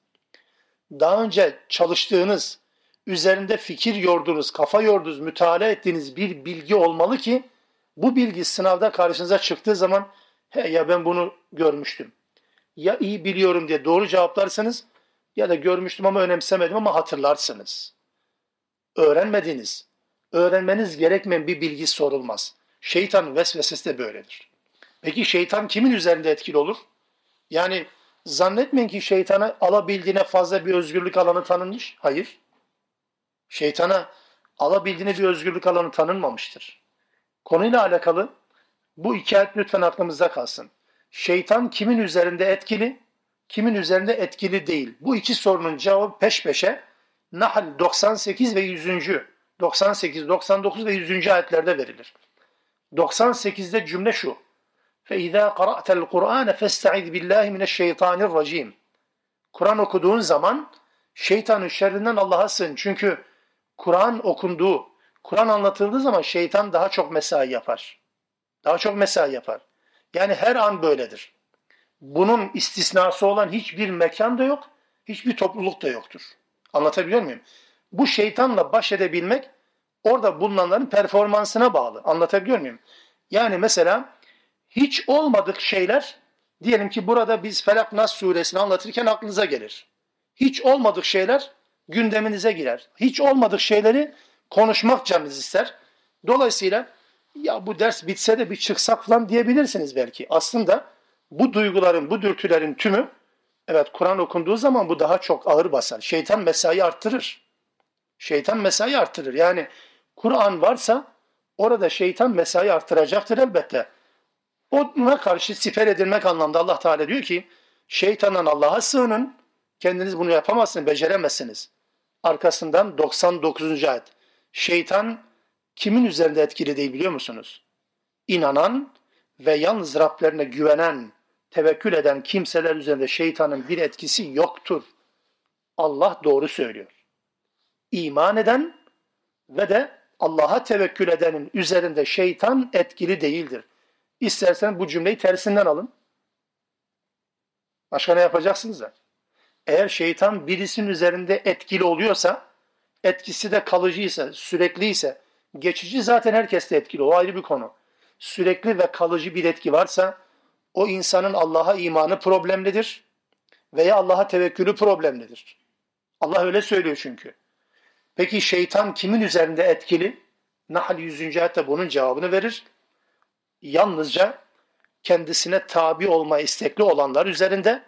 Daha önce çalıştığınız, üzerinde fikir yordunuz, kafa yordunuz, mütalaa ettiğiniz bir bilgi olmalı ki bu bilgi sınavda karşınıza çıktığı zaman he ya ben bunu görmüştüm. Ya iyi biliyorum diye doğru cevaplarsanız ya da görmüştüm ama önemsemedim ama hatırlarsınız. Öğrenmediniz, öğrenmeniz gerekmeyen bir bilgi sorulmaz. Şeytan vesvesesi de böyledir. Peki şeytan kimin üzerinde etkili olur? Yani zannetmeyin ki şeytana alabildiğine fazla bir özgürlük alanı tanınmış. Hayır. Şeytana alabildiğine bir özgürlük alanı tanınmamıştır. Konuyla alakalı bu iki ayet lütfen aklımızda kalsın. Şeytan kimin üzerinde etkili, kimin üzerinde etkili değil. Bu iki sorunun cevabı peş peşe Nahl 98 ve 100. 98, 99 ve 100. ayetlerde verilir. 98'de cümle şu. فَاِذَا قَرَأْتَ الْقُرْآنَ فَاسْتَعِذْ بِاللّٰهِ مِنَ الشَّيْطَانِ الرَّجِيمِ Kur'an okuduğun zaman şeytanın şerrinden Allah'a sığın. Çünkü Kur'an okunduğu, Kur'an anlatıldığı zaman şeytan daha çok mesai yapar. Daha çok mesai yapar. Yani her an böyledir. Bunun istisnası olan hiçbir mekan da yok, hiçbir topluluk da yoktur. Anlatabiliyor muyum? Bu şeytanla baş edebilmek orada bulunanların performansına bağlı. Anlatabiliyor muyum? Yani mesela hiç olmadık şeyler diyelim ki burada biz Felak Nas suresini anlatırken aklınıza gelir. Hiç olmadık şeyler gündeminize girer. Hiç olmadık şeyleri konuşmak canınız ister. Dolayısıyla ya bu ders bitse de bir çıksak falan diyebilirsiniz belki. Aslında bu duyguların, bu dürtülerin tümü evet Kur'an okunduğu zaman bu daha çok ağır basar. Şeytan mesai arttırır. Şeytan mesai arttırır. Yani Kur'an varsa orada şeytan mesai arttıracaktır elbette. Ona karşı siper edilmek anlamda Allah Teala diyor ki şeytandan Allah'a sığının. Kendiniz bunu yapamazsınız, beceremezsiniz. Arkasından 99. ayet. Şeytan kimin üzerinde etkili değil biliyor musunuz? İnanan ve yalnız Rablerine güvenen, tevekkül eden kimseler üzerinde şeytanın bir etkisi yoktur. Allah doğru söylüyor. İman eden ve de Allah'a tevekkül edenin üzerinde şeytan etkili değildir. İstersen bu cümleyi tersinden alın. Başka ne yapacaksınız da? Eğer şeytan birisinin üzerinde etkili oluyorsa, etkisi de kalıcıysa, sürekliyse, geçici zaten herkeste etkili. O ayrı bir konu. Sürekli ve kalıcı bir etki varsa, o insanın Allah'a imanı problemlidir veya Allah'a tevekkülü problemlidir. Allah öyle söylüyor çünkü. Peki şeytan kimin üzerinde etkili? Nahl 100. ayette bunun cevabını verir. Yalnızca kendisine tabi olma istekli olanlar üzerinde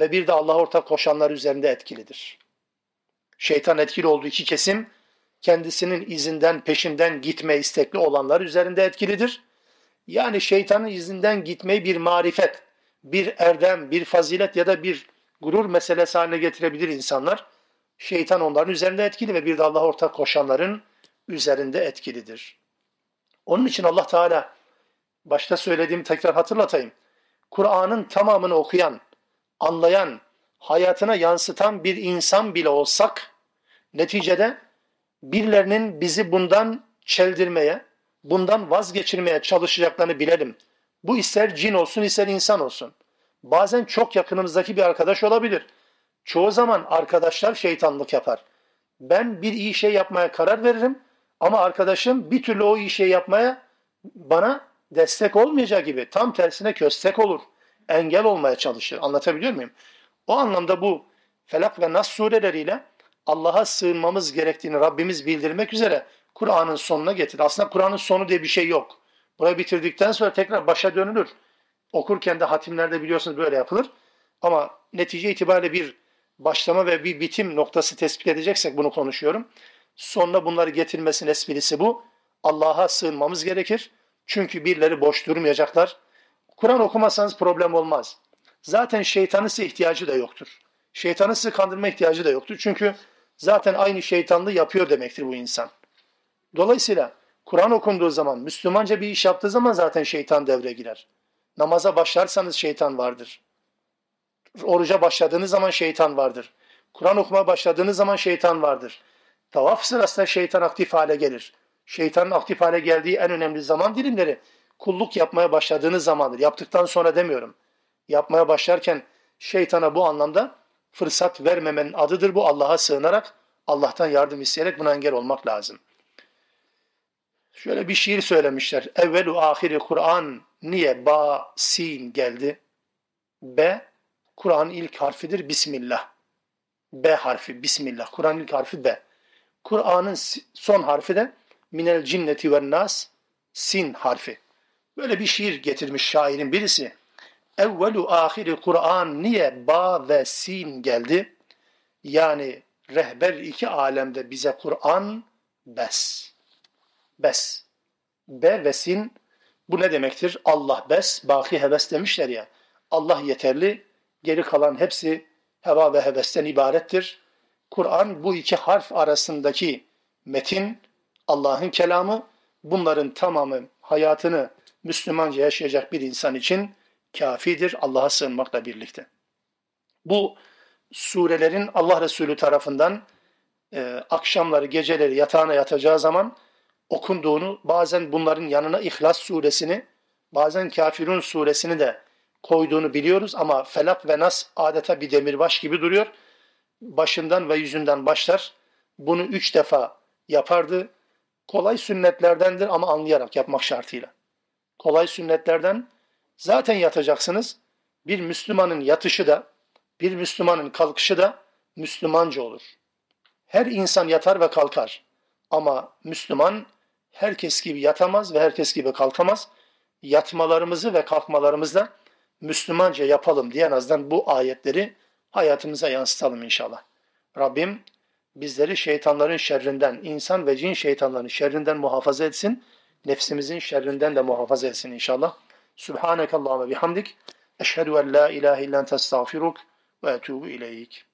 ve bir de Allah'a ortak koşanlar üzerinde etkilidir. Şeytan etkili olduğu iki kesim kendisinin izinden peşinden gitme istekli olanlar üzerinde etkilidir. Yani şeytanın izinden gitmeyi bir marifet, bir erdem, bir fazilet ya da bir gurur meselesi haline getirebilir insanlar. Şeytan onların üzerinde etkili ve bir de Allah'a ortak koşanların üzerinde etkilidir. Onun için Allah Teala başta söylediğimi tekrar hatırlatayım. Kur'an'ın tamamını okuyan, anlayan, hayatına yansıtan bir insan bile olsak neticede birilerinin bizi bundan çeldirmeye, bundan vazgeçirmeye çalışacaklarını bilelim. Bu ister cin olsun ister insan olsun. Bazen çok yakınımızdaki bir arkadaş olabilir. Çoğu zaman arkadaşlar şeytanlık yapar. Ben bir iyi şey yapmaya karar veririm ama arkadaşım bir türlü o iyi şey yapmaya bana destek olmayacak gibi tam tersine köstek olur. Engel olmaya çalışır. Anlatabiliyor muyum? O anlamda bu Felak ve Nas sureleriyle Allah'a sığınmamız gerektiğini Rabbimiz bildirmek üzere Kur'an'ın sonuna getir. Aslında Kur'an'ın sonu diye bir şey yok. Burayı bitirdikten sonra tekrar başa dönülür. Okurken de hatimlerde biliyorsunuz böyle yapılır. Ama netice itibariyle bir başlama ve bir bitim noktası tespit edeceksek bunu konuşuyorum. Sonuna bunları getirmesinin esprisi bu. Allah'a sığınmamız gerekir. Çünkü birileri boş durmayacaklar. Kur'an okumasanız problem olmaz. Zaten şeytanın size ihtiyacı da yoktur. Şeytanın sizi kandırma ihtiyacı da yoktur. Çünkü zaten aynı şeytanlığı yapıyor demektir bu insan. Dolayısıyla Kur'an okunduğu zaman, Müslümanca bir iş yaptığı zaman zaten şeytan devreye girer. Namaza başlarsanız şeytan vardır. Oruca başladığınız zaman şeytan vardır. Kur'an okumaya başladığınız zaman şeytan vardır. Tavaf sırasında şeytan aktif hale gelir. Şeytanın aktif hale geldiği en önemli zaman dilimleri kulluk yapmaya başladığınız zamandır. Yaptıktan sonra demiyorum. Yapmaya başlarken şeytana bu anlamda fırsat vermemenin adıdır bu. Allah'a sığınarak, Allah'tan yardım isteyerek buna engel olmak lazım. Şöyle bir şiir söylemişler. Evvelu ahiri Kur'an niye ba, sin geldi? B, Kur'an'ın ilk harfidir Bismillah. B harfi Bismillah. Kur'an'ın ilk harfi B. Kur'an'ın son harfi de minel cinneti ve nas sin harfi. Böyle bir şiir getirmiş şairin birisi. Evvelu ahiri Kur'an niye ba ve sin geldi? Yani rehber iki alemde bize Kur'an bes. Bes. Be ve sin bu ne demektir? Allah bes, baki heves demişler ya. Allah yeterli, geri kalan hepsi heva ve hevesten ibarettir. Kur'an bu iki harf arasındaki metin, Allah'ın kelamı, bunların tamamı hayatını Müslümanca yaşayacak bir insan için kafidir Allah'a sığınmakla birlikte. Bu surelerin Allah Resulü tarafından e, akşamları, geceleri yatağına yatacağı zaman okunduğunu, bazen bunların yanına İhlas suresini, bazen Kafirun suresini de koyduğunu biliyoruz ama Felak ve Nas adeta bir demirbaş gibi duruyor. Başından ve yüzünden başlar. Bunu üç defa yapardı. Kolay sünnetlerdendir ama anlayarak yapmak şartıyla. Kolay sünnetlerden zaten yatacaksınız. Bir Müslümanın yatışı da, bir Müslümanın kalkışı da Müslümanca olur. Her insan yatar ve kalkar. Ama Müslüman herkes gibi yatamaz ve herkes gibi kalkamaz. Yatmalarımızı ve kalkmalarımızda Müslümanca yapalım diye en azından bu ayetleri hayatımıza yansıtalım inşallah. Rabbim bizleri şeytanların şerrinden, insan ve cin şeytanların şerrinden muhafaza etsin. Nefsimizin şerrinden de muhafaza etsin inşallah. Subhaneke Allahümme bihamdik. Eşhedü en la ilahe illen testağfiruk ve etubu ileyk.